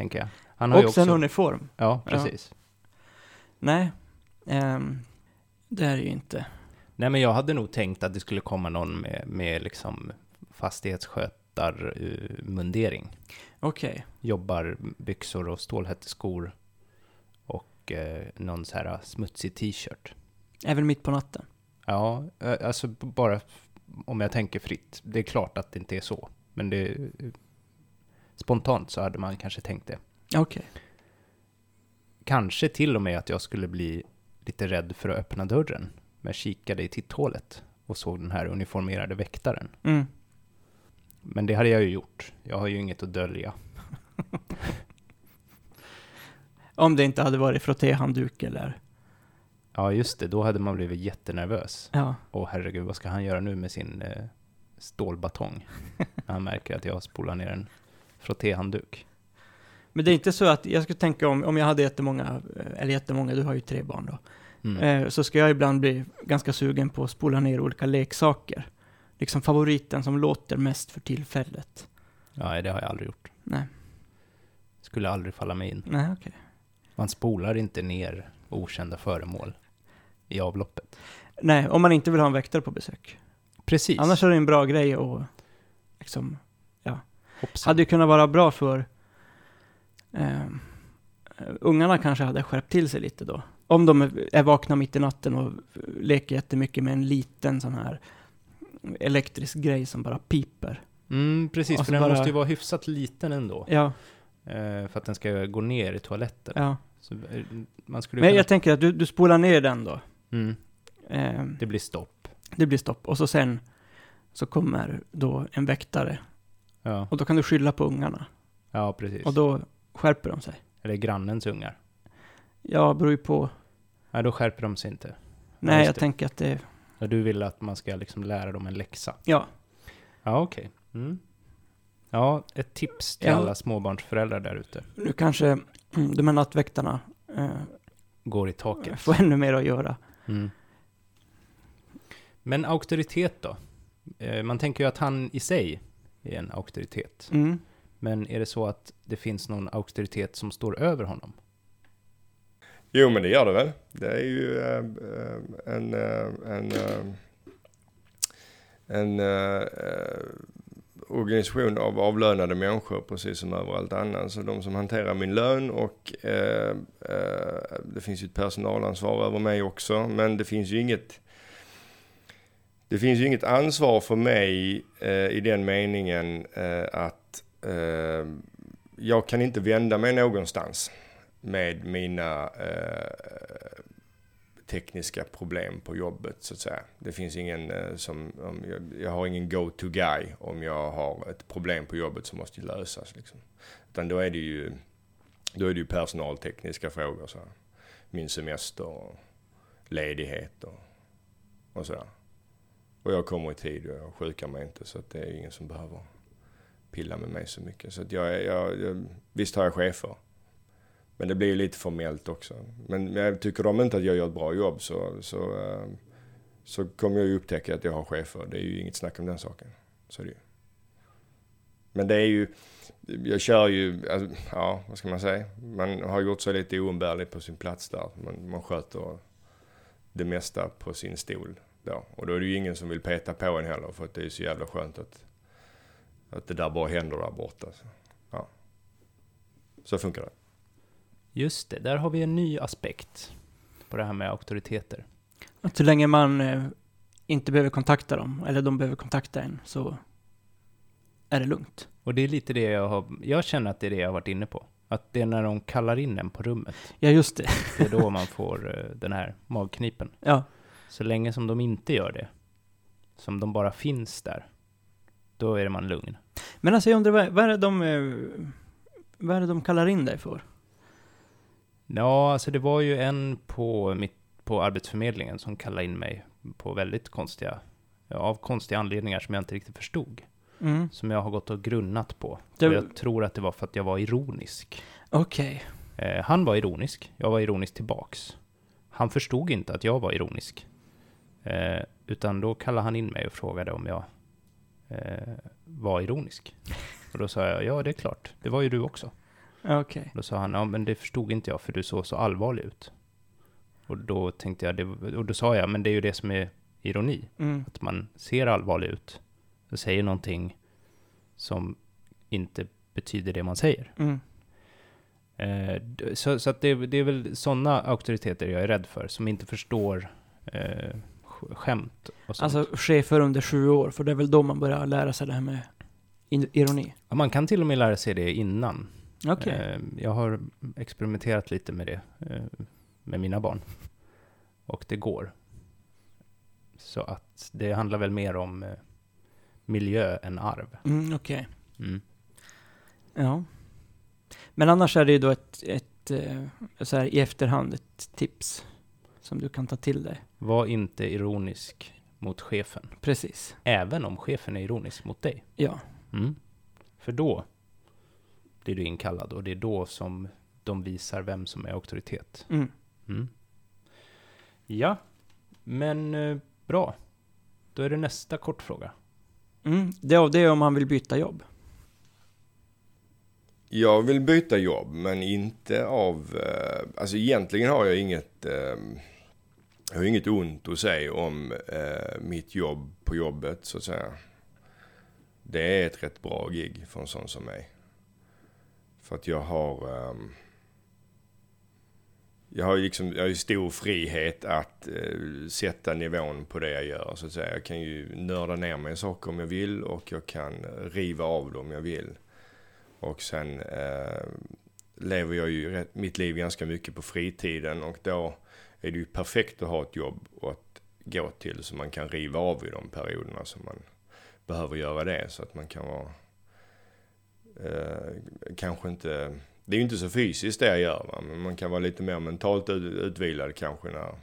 tänker jag. Han har ju också en också... uniform. Ja, Ja. precis. Nej, ehm, det är det ju inte. Nej, men jag hade nog tänkt att det skulle komma någon med, med liksom fastighetsskötarmundering. Okej. Jobbar byxor och stålhätteskor och eh, någon så här smutsig t-shirt. Även mitt på natten. Ja, eh, alltså bara om jag tänker fritt. Det är klart att det inte är så, men det spontant så hade man kanske tänkt det. Okej. Kanske till och med att jag skulle bli lite rädd för att öppna dörren. Men kikade i titthålet och såg den här uniformerade väktaren. Mm. Men det hade jag ju gjort. Jag har ju inget att dölja. Om det inte hade varit frottéhandduk eller... Ja, just det. Då hade man blivit jättenervös. Ja. Åh herregud, vad ska han göra nu med sin eh, stålbatong? När han märker att jag spolar ner en frottéhandduk. Men det är inte så att, jag skulle tänka om, om jag hade jättemånga, eh, eller jättemånga, du har ju tre barn då. Mm. Eh, så ska jag ibland bli ganska sugen på att spola ner olika leksaker. Liksom favoriten som låter mest för tillfället. Nej, det har jag aldrig gjort. Nej, Skulle aldrig falla mig in. nej okej. Man spolar inte ner okända föremål i avloppet. Nej, om man inte vill ha en väktare på besök. Precis. Annars är det en bra grej och liksom, Hoppsan. hade ju kunnat vara bra för eh, ungarna kanske hade skärpt till sig lite då. Om de är vakna mitt i natten och leker jättemycket med en liten sån här elektrisk grej som bara piper. Mm, precis, Och för den bara- måste ju vara hyfsat liten ändå. Ja, Eh, för att den ska gå ner i toaletten. ja. Så, eh, man skulle Men kunna... jag tänker att du, du spolar ner den då. mm, Eh, det blir stopp. det blir stopp. Och så sen så kommer då en väktare. Ja, Och då kan du skylla på ungarna. ja precis. Och då skärper de sig. Eller grannens ungar. Ja, beror ju på. Nej, då skärper de sig inte. Nej, just jag det. tänker att det... Ja, du vill att man ska liksom lära dem en läxa. Ja. Ja, okej. Mm. Ja, ett tips till Ja. alla småbarnsföräldrar där ute. Nu kanske de här nattväktarna eh, Går i taket. får ännu mer att göra. Mm. Men auktoritet då? Eh, Man tänker ju att han i sig är en auktoritet. Mm. Men är det så att det finns någon auktoritet som står över honom? Jo, men det gör det väl. Det är ju eh, en, eh, en, en organisation av avlönade människor, precis som överallt annat. Så de som hanterar min lön och eh, eh, det finns ju ett personalansvar över mig också, men det finns ju inget det finns ju inget ansvar för mig eh, i den meningen eh, att eh, jag kan inte vända mig någonstans med mina eh, tekniska problem på jobbet så att säga. Det finns ingen eh, som, om jag, jag har ingen go-to guy om jag har ett problem på jobbet som måste lösas liksom. Utan då är det ju, då är det ju personaltekniska frågor så här. Min semester och ledighet och, och sådär. Och jag kommer i tid och jag sjukar mig inte så att det är ingen som behöver pilla med mig så mycket. Så att jag, jag, jag, visst har jag chefer. Men det blir ju lite formellt också. Men, jag tycker de inte att jag gör ett bra jobb så, så, ehm, så kommer jag ju upptäcka att jag har chefer. Det är ju inget snack om den saken. Så är det ju. Men det är ju, jag kör ju, alltså, ja vad ska man säga? Man har gjort sig lite oumbärlig på sin plats där. Man, man sköter det mesta på sin stol då. Och då är det ju ingen som vill peta på en heller för att det är så jävla skönt att, att det där bara händer där borta. Så, ja. så funkar det. Just det, där har vi en ny aspekt på det här med auktoriteter. Att så länge man eh, inte behöver kontakta dem, eller de behöver kontakta en, så är det lugnt. Och det är lite det jag har, jag känner att det är det jag har varit inne på. Att det är när de kallar in en på rummet, Ja, just det. det är då man får eh, den här magknipen. Ja. Så länge som de inte gör det, som de bara finns där, då är man lugn. Men alltså jag undrar, vad, är det de... eh, Vad är det de kallar in dig för? Ja, alltså det var ju en på, mitt, på Arbetsförmedlingen som kallade in mig på väldigt konstiga, av konstiga anledningar som jag inte riktigt förstod. Mm. Som jag har gått och grunnat på. Det- Och jag tror att det var för att jag var ironisk. Okej. Eh, han var ironisk, jag var ironisk tillbaks. Han förstod inte att jag var ironisk. Eh, utan då kallade han in mig och frågade om jag eh, var ironisk. Och då sa jag, ja det är klart, det var ju du också. Okej. Då sa han, ja men det förstod inte jag för du såg så allvarlig ut. Och då tänkte jag, det, och då sa jag, men det är ju det som är ironi. Mm. Att man ser allvarlig ut och säger någonting som inte betyder det man säger. Mm. Eh, så så det, det är väl sådana auktoriteter jag är rädd för, som inte förstår eh, skämt och sånt. Alltså chefer under sju år, för det är väl då man börjar lära sig det här med ironi. Ja, man kan till och med lära sig det innan. Okej. Eh, jag har experimenterat lite med det eh, med mina barn. Och det går. Så att det handlar väl mer om eh, miljö än arv. Mm, Okej. Mm. Ja. Men annars är det ju då ett, ett så här, i efterhand ett tips som du kan ta till dig. Var inte ironisk mot chefen. Precis. Även om chefen är ironisk mot dig. Ja. Mm. För då blir du inkallad och det är då som de visar vem som är auktoritet. Mm. Mm. Ja, men eh, bra. Då är det nästa kortfråga. Mm. Det, är- om man vill byta jobb. Jag vill byta jobb, men inte av... Eh, alltså egentligen har jag inget... Eh, jag har inget ont att säga om eh, mitt jobb på jobbet, så att säga. Det är ett rätt bra gig för en sån som mig. För att jag har... Eh, jag har liksom, jag har ju stor frihet att eh, sätta nivån på det jag gör, så att säga. Jag kan ju nörda ner mig i saker om jag vill och jag kan eh, riva av dem om jag vill. Och sen eh, lever jag ju rätt, mitt liv ganska mycket på fritiden och då är det ju perfekt att ha ett jobb och att gå till så man kan riva av i de perioderna som man behöver göra det så att man kan vara eh, kanske inte, det är ju inte så fysiskt det jag gör va? men man kan vara lite mer mentalt utvilad kanske när,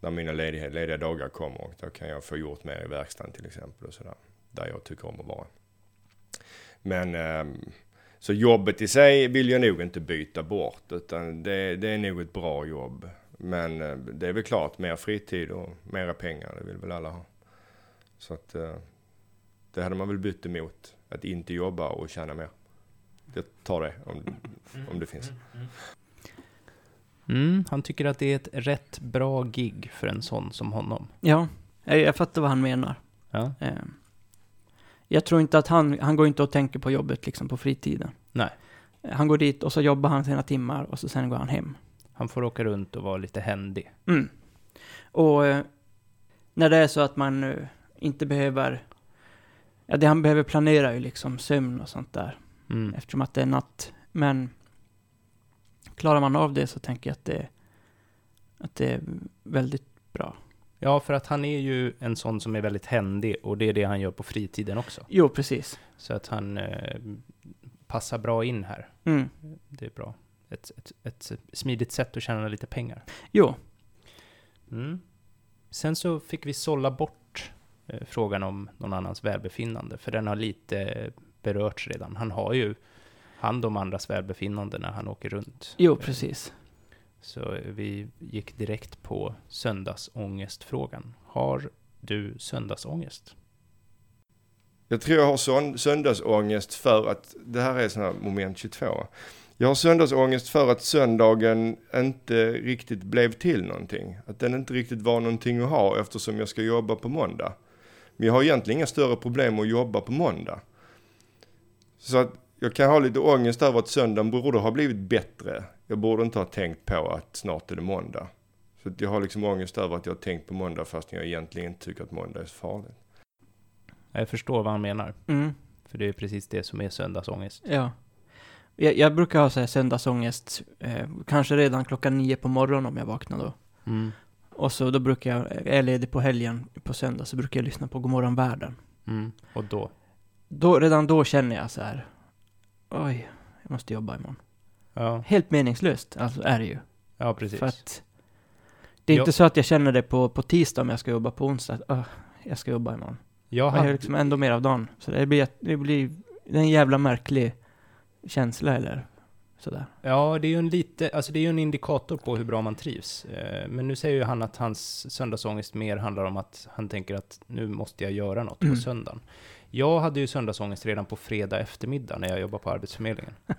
när mina lediga, lediga dagar kommer och då kan jag få gjort mer i verkstaden till exempel och sådär, där jag tycker om att vara. Men eh, så jobbet i sig vill jag nog inte byta bort utan det, det är nog ett bra jobb. Men eh, det är väl klart, mer fritid och mera pengar, det vill väl alla ha. Så att eh, det hade man väl bytt emot, att inte jobba och tjäna mer. Jag tar det om, om det finns. Mm, han tycker att det är ett rätt bra gig för en sån som honom. Ja, jag, fattar vad han menar. Ja. Eh, jag tror inte att han, han går inte och tänker på jobbet liksom på fritiden. Nej. Han går dit och så jobbar han sina timmar och så sen går han hem. Han får åka runt och vara lite händig. Mm. Och eh, när det är så att man eh, inte behöver, ja det han behöver planera är ju liksom sömn och sånt där. Mm. Eftersom att det är natt. Men klarar man av det så tänker jag att det, att det är väldigt bra. Ja, för att han är ju en sån som är väldigt händig och det är det han gör på fritiden också. Jo, precis. Så att han eh, passar bra in här. Mm. Det är bra. Ett, ett, ett smidigt sätt att tjäna lite pengar. Jo, Mm. Sen så fick vi sålla bort eh, frågan om någon annans välbefinnande, för den har lite berörts redan. Han har ju hand om andras välbefinnande när han åker runt. jo precis. Så vi gick direkt på söndagsångestfrågan. Har du söndagsångest? Jag tror jag har söndagsångest för att, det här är sån här moment 22. Jag har söndagsångest för att söndagen inte riktigt blev till någonting. Att den inte riktigt var någonting att ha eftersom jag ska jobba på måndag. Men jag har egentligen inga större problem att jobba på måndag. Så att jag kan ha lite ångest över att söndagen borde ha blivit bättre. Jag borde inte ha tänkt på att snart är det måndag. Så att jag har liksom ångest över att jag har tänkt på måndag fast jag egentligen inte tycker att måndag är så farligt. Jag förstår vad han menar, Mm. för det är precis det som är söndagsångest. Ja. Jag, jag brukar ha så här söndagsångest, eh, kanske redan klockan nio på morgonen om jag vaknar då. Mm. Och så då brukar jag, är jag ledig på helgen på söndag, så brukar jag lyssna på Godmorgon Världen. Mm. Och då? Då, redan då känner jag så här, oj, jag måste jobba imorgon. Ja, Helt meningslöst, alltså är det ju. ja precis. För att det är Ja. inte så att jag känner det på, på tisdag om jag ska jobba på onsdag, att, "Åh, jag ska jobba imorgon. jag har liksom ändå mer av dagen. Så det blir, det blir en jävla märklig känsla eller sådär. Ja, det är ju en lite, alltså det är ju en indikator på hur bra man trivs. Eh, Men nu säger ju han att hans söndagsångest mer handlar om att han tänker att nu måste jag göra något Mm. på söndagen. Jag hade ju söndagsångest redan på fredag eftermiddag när jag jobbade på Arbetsförmedlingen.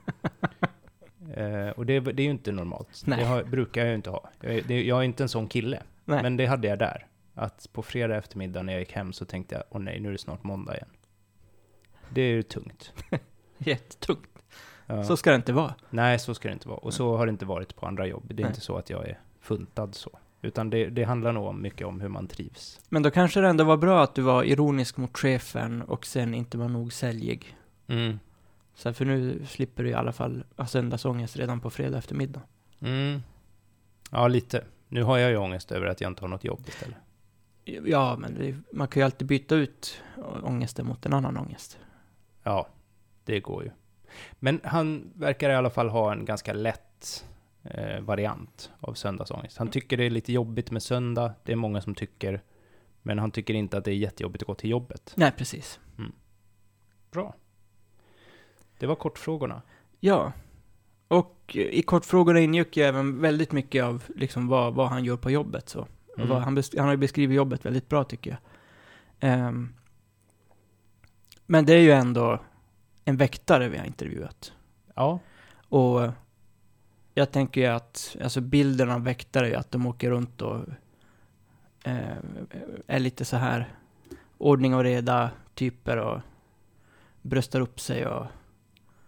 Eh, och det, det är ju inte normalt. Nej. Det har, brukar jag ju inte ha. Jag är, det, jag är inte en sån kille. Nej. Men det hade jag där. Att på fredag eftermiddag när jag gick hem så tänkte jag, åh nej, nu är det snart måndag igen. Det är ju tungt. Jättetungt. Ja. Så ska det inte vara. Nej, så ska det inte vara. Och så har det inte varit på andra jobb. Det är Nej. inte så att jag är funtad så. Utan det, det handlar nog om mycket om hur man trivs. Men då kanske det ändå var bra att du var ironisk mot chefen och sen inte var nog säljig. Mm. Så för nu slipper du i alla fall söndagsångest redan på fredag eftermiddag. Mm. Ja, lite. Nu har jag ju ångest över att jag inte har något jobb istället. Ja, men det, man kan ju alltid byta ut ångesten mot en annan ångest. Ja, det går ju. Men han verkar i alla fall ha en ganska lätt eh, variant av söndagsångest. Han tycker det är lite jobbigt med söndag. Det är många som tycker. Men han tycker inte att det är jättejobbigt att gå till jobbet. Nej, precis. Bra. Det var kortfrågorna. Ja. Och i kortfrågorna ingick ju även väldigt mycket av liksom vad, vad han gör på jobbet. Så. Mm. vad, han, han har ju beskrivit jobbet väldigt bra tycker jag. Ehm, men det är ju ändå en väktare vi har intervjuat. Ja, Och jag tänker ju att, alltså bilden av väktare är ju att de åker runt och eh, är lite så här ordning och reda typer och bröstar upp sig och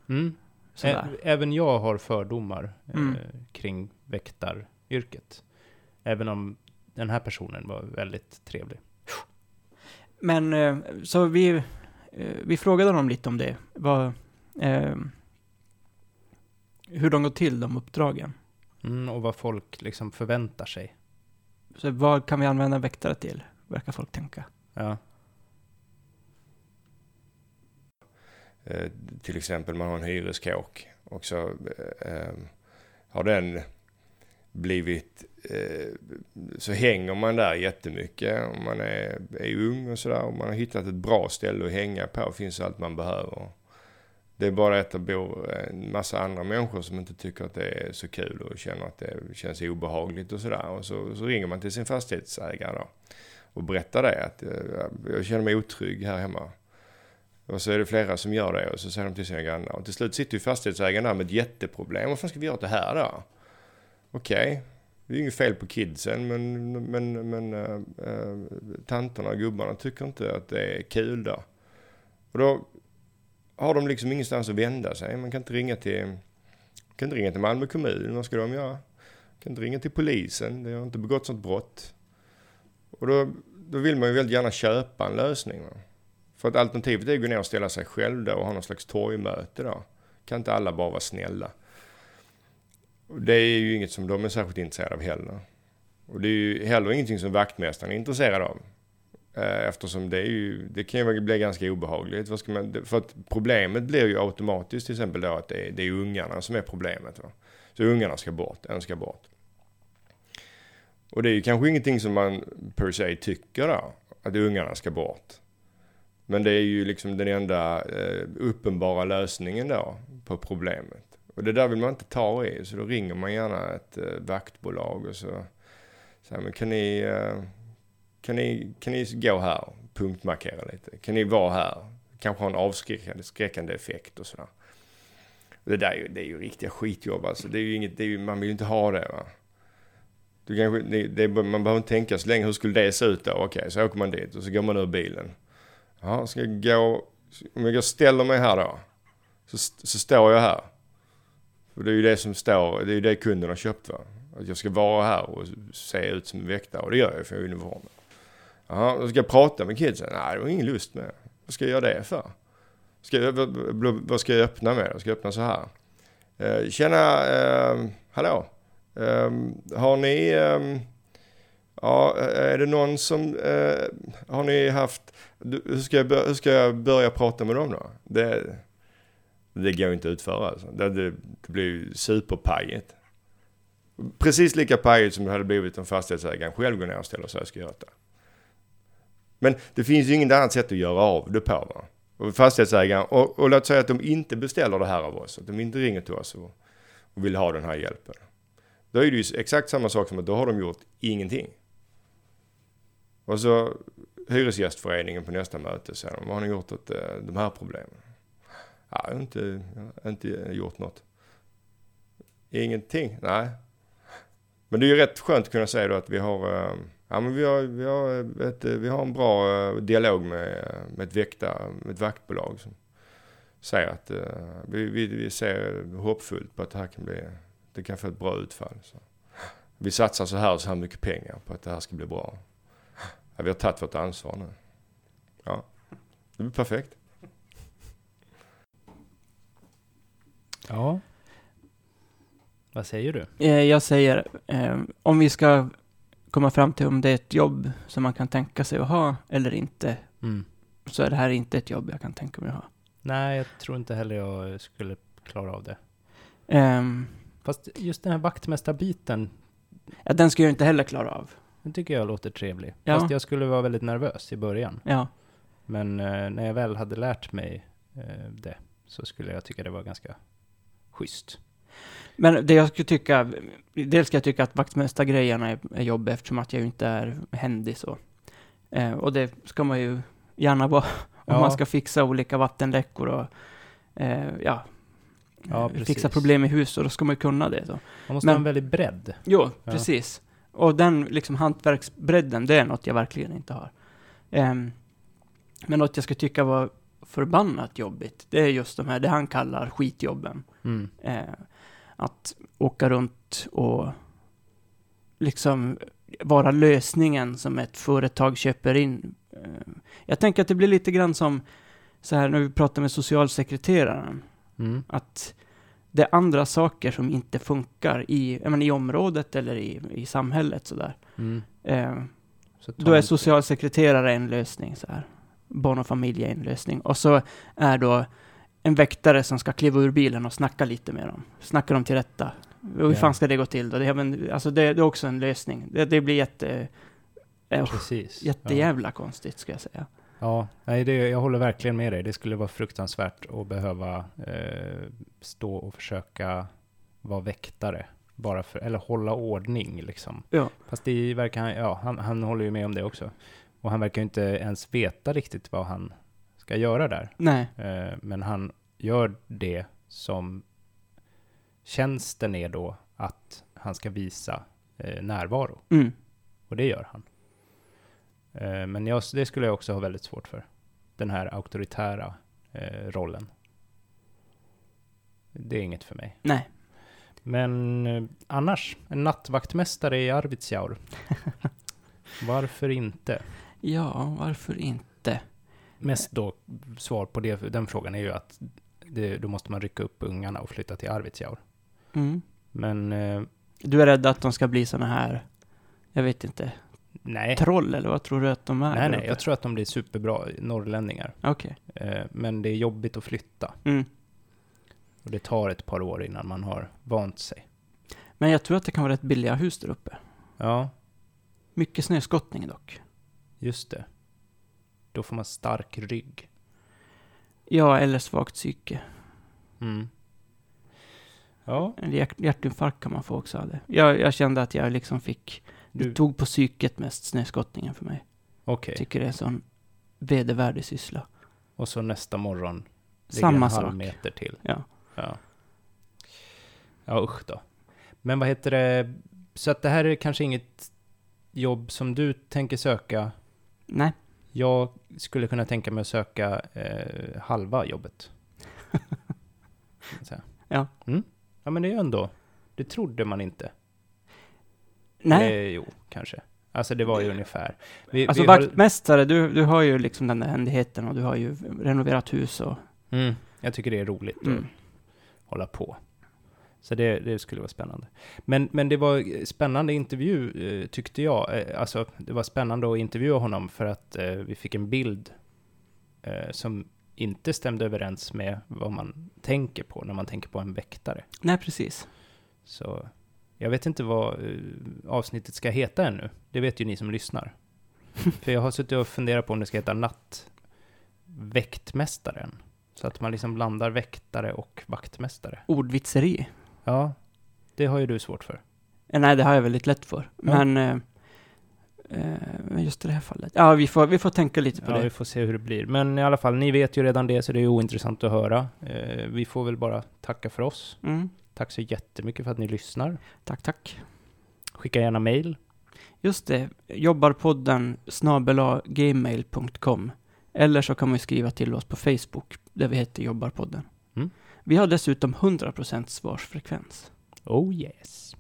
mm. sådär. Ä- Även jag har fördomar Mm. eh, kring väktaryrket. Även om den här personen var väldigt trevlig. Men eh, så vi, eh, vi frågade honom lite om det. Vad, eh, hur de går till, de uppdragen. Mm, och vad folk liksom förväntar sig. Så vad kan vi använda väktare till? Verkar folk tänka. Ja. Eh, till exempel man har en hyreskåk och så eh, har den blivit, eh, så hänger man där jättemycket om man är, är ung och sådär och man har hittat ett bra ställe att hänga på, finns allt man behöver. Det är bara att det bor en massa andra människor som inte tycker att det är så kul och känner att det känns obehagligt och sådär. Och så, så ringer man till sin fastighetsägare då och berättar det att eh, jag, känner mig otrygg här hemma. Och så är det flera som gör det och så säger de till sina grannar. Och till slut sitter ju fastighetsägaren där med ett jätteproblem. Vad fan ska vi göra åt det här då? Okej, okay. det är ju inget fel på kidsen men, men, men äh, äh, tanterna och gubbarna tycker inte att det är kul då. Och då har de liksom ingenstans att vända sig. Man kan inte ringa till, kan inte ringa till Malmö kommun. Vad ska de göra? kan inte ringa till polisen. Det har inte begått sånt brott. Och då, då vill man ju väldigt gärna köpa en lösning. Va? För att alternativet är att gå ner och ställa sig själv då och ha någon slags torgmöte då. Kan inte alla bara vara snälla? Och det är ju inget som de är särskilt intresserade av heller. Och det är ju heller ingenting som vaktmästaren är intresserad av. Eh, eftersom det, är ju, det kan ju bli ganska obehagligt. Vad ska man, för att problemet blir ju automatiskt till exempel då att det är, det är ungarna som är problemet. Va? Så ungarna ska bort, en ska bort. Och det är ju kanske ingenting som man per se tycker då, att ungarna ska bort. Men det är ju liksom den enda eh, uppenbara lösningen då på problemet. Och det där vill man inte ta i, så då ringer man gärna ett eh, vaktbolag och så säger man kan ni, eh, kan ni, kan ni gå här, punktmarkera lite, kan ni vara här, kanske ha en avskräckande effekt och sådär. Det där är ju, det är ju riktiga skitjobb alltså. Det är ju inget, det är ju, man vill ju inte ha det va. Du kanske, det, det, man behöver inte tänka så länge, hur skulle det se ut då? Okej, så åker man dit och så går man ur bilen. Ja, ska jag gå, om jag ställer mig här då, så, så står jag här. För det är ju det som står, det är ju det kunden har köpt va. Att jag ska vara här och se ut som en väktare och det gör jag för jag har uniformen. Ja, då ska jag prata med kidsen. Nej, det har ingen lust med. Vad ska jag göra det för? Ska jag, vad ska jag öppna med? Ska jag öppna så här? Eh, tjena, eh, hallå. Eh, har ni, ehm, eh, ja, är det någon som, eh, har ni haft, hur ska, jag börja, hur ska jag börja prata med dem då? Det, det går inte att utföra alltså. Det, det, det blir ju superpajigt. Precis lika pajigt som det hade blivit om fastighetsägaren själv går ner och ställer sig och ska göra det. Men det finns ju inget annat sätt att göra av det på. Va? Och fastighetsägaren, och, och låt säga att de inte beställer det här av oss, att de inte ringer till oss och, och vill ha den här hjälpen. Då är det ju exakt samma sak som att då har de gjort ingenting. Och så Hyresgästföreningen på nästa möte säger de, vad har ni gjort åt eh, de här problemen? Ja, jag har inte, jag har inte gjort något. Ingenting? Nej. Men det är ju rätt skönt att kunna säga då att vi har, eh, ja men vi har, vi har, ett, vi har en bra eh, dialog med, eh, med ett väkta, med ett vaktbolag som säger att vi, vi, vi ser hoppfullt på att det här kan bli, det kan få ett bra utfall. Så. Vi satsar så här och så här mycket pengar på att det här ska bli bra. Ja, vi har tagit vårt ansvar nu. Ja, det blir perfekt. Ja. Vad säger du? Eh, jag säger, eh, om vi ska komma fram till om det är ett jobb som man kan tänka sig att ha eller inte, mm. så är det här inte ett jobb jag kan tänka mig att ha. Nej, jag tror inte heller jag skulle klara av det. Um, Fast just den här vaktmästarbiten. Ja, den skulle jag inte heller klara av. Den tycker jag låter trevlig. Ja. Fast jag skulle vara väldigt nervös i början. Ja. Men eh, när jag väl hade lärt mig eh, det så skulle jag tycka det var ganska schysst. Men det jag skulle tycka, dels ska jag tycka att vaktmästargrejerna är, är jobbiga eftersom att jag ju inte är händig så. Eh, och det ska man ju gärna vara om ja. man ska fixa olika vattenläckor och eh, ja, ja fixa problem i hus och då ska man ju kunna det. Så. Man måste Men, ha en väldig bredd. Jo, ja. precis. Och den liksom hantverksbredden, det är något jag verkligen inte har. Um, men något jag skulle tycka var förbannat jobbigt, det är just de här, det han kallar skitjobben. Mm. Uh, att åka runt och liksom vara lösningen som ett företag köper in. Uh, jag tänker att det blir lite grann som så här när vi pratar med socialsekreteraren. Mm. Att det är andra saker som inte funkar i, menar, i området eller i, i samhället sådär. Mm. Eh, Så då är socialsekreterare en lösning så här. Barn och familj är en lösning. Och så är då en väktare som ska kliva ur bilen och snacka lite med dem. Snacka dem till rätta. Hur Ja. fan ska det gå till då? Det är, alltså det, det är också en lösning. Det, det blir jätte, eh, Precis. jättejävla konstigt ska jag säga. Ja, nej, det, jag håller verkligen med dig. Det skulle vara fruktansvärt att behöva eh, stå och försöka vara väktare. Bara för, eller hålla ordning liksom. Ja. Fast det verkar, ja, han, han håller ju med om det också. Och han verkar ju inte ens veta riktigt vad han ska göra där. Nej, Eh, men han gör det som tjänsten är då att han ska visa eh, närvaro. mm. Och det gör han. Eh, men jag, det skulle jag också ha väldigt svårt för. Den här auktoritära rollen. Det är inget för mig. nej. Men annars, en nattvaktmästare i Arvidsjaur. Varför inte? Ja, varför inte? Mest då, svar på det, den frågan är ju att det, då måste man rycka upp ungarna och flytta till Arvidsjaur. Mm. Men eh, Du är rädd att de ska bli såna här, jag vet inte, nej, troll eller vad tror du att de är? nej, nej, jag tror att de blir superbra norrlänningar. Okej. Eh, men det är jobbigt att flytta. Mm. Och det tar ett par år innan man har vant sig. Men jag tror att det kan vara rätt billiga hus där uppe. Ja, Mycket snöskottning dock. just det. Då får man stark rygg. Ja, eller svagt psyke. Mm. Ja, En hjärt hjärtinfarkt kan man få också av det. Jag, jag kände att jag liksom fick, det du, tog på psyket mest snöskottningen för mig. okej. Tycker det är en sån vedervärdig syssla. Och så nästa morgon Samma en halv sak. meter till. Ja. Ja. Ja, usch då. Men vad heter det? Så att det här är kanske inget jobb som du tänker söka. Nej, Jag skulle kunna tänka mig att söka eh, halva jobbet. Ja. Mm. Ja, men det är ju ändå, det trodde man inte. nej. Eller, jo, kanske. Alltså det var ju ungefär. Vi, Alltså vi har- vaktmästare, du, du har ju liksom den där händigheten och du har ju renoverat hus och... Mm, jag tycker det är roligt Mm. att hålla på. Så det, det skulle vara spännande. Men, men det var spännande intervju eh, tyckte jag. Eh, Alltså det var spännande att intervjua honom för att eh, vi fick en bild eh, som inte stämde överens med vad man tänker på när man tänker på en väktare. Nej, precis. Så jag vet inte vad eh, avsnittet ska heta ännu. Det vet ju ni som lyssnar. för jag har suttit och funderat på om det ska heta Nattväktmästaren. Så att man liksom blandar väktare och vaktmästare. Ordvitseri. Ja, det har ju du svårt för. Eh, Nej, det har jag väldigt lätt för. Men... Eh, eh, just i det här fallet. Ja, vi får, vi får tänka lite på Ja, det. vi får se hur det blir. Men i alla fall, ni vet ju redan det, så det är ju ointressant att höra. Eh, vi får väl bara tacka för oss. Mm. Tack så jättemycket för att ni lyssnar. Tack, tack. Skicka gärna mail. Just det, jobbarpodden snabela gmail.com. Eller så kan man skriva till oss på Facebook, där vi heter Jobbarpodden. Vi har dessutom 100% svarsfrekvens. Oh yes.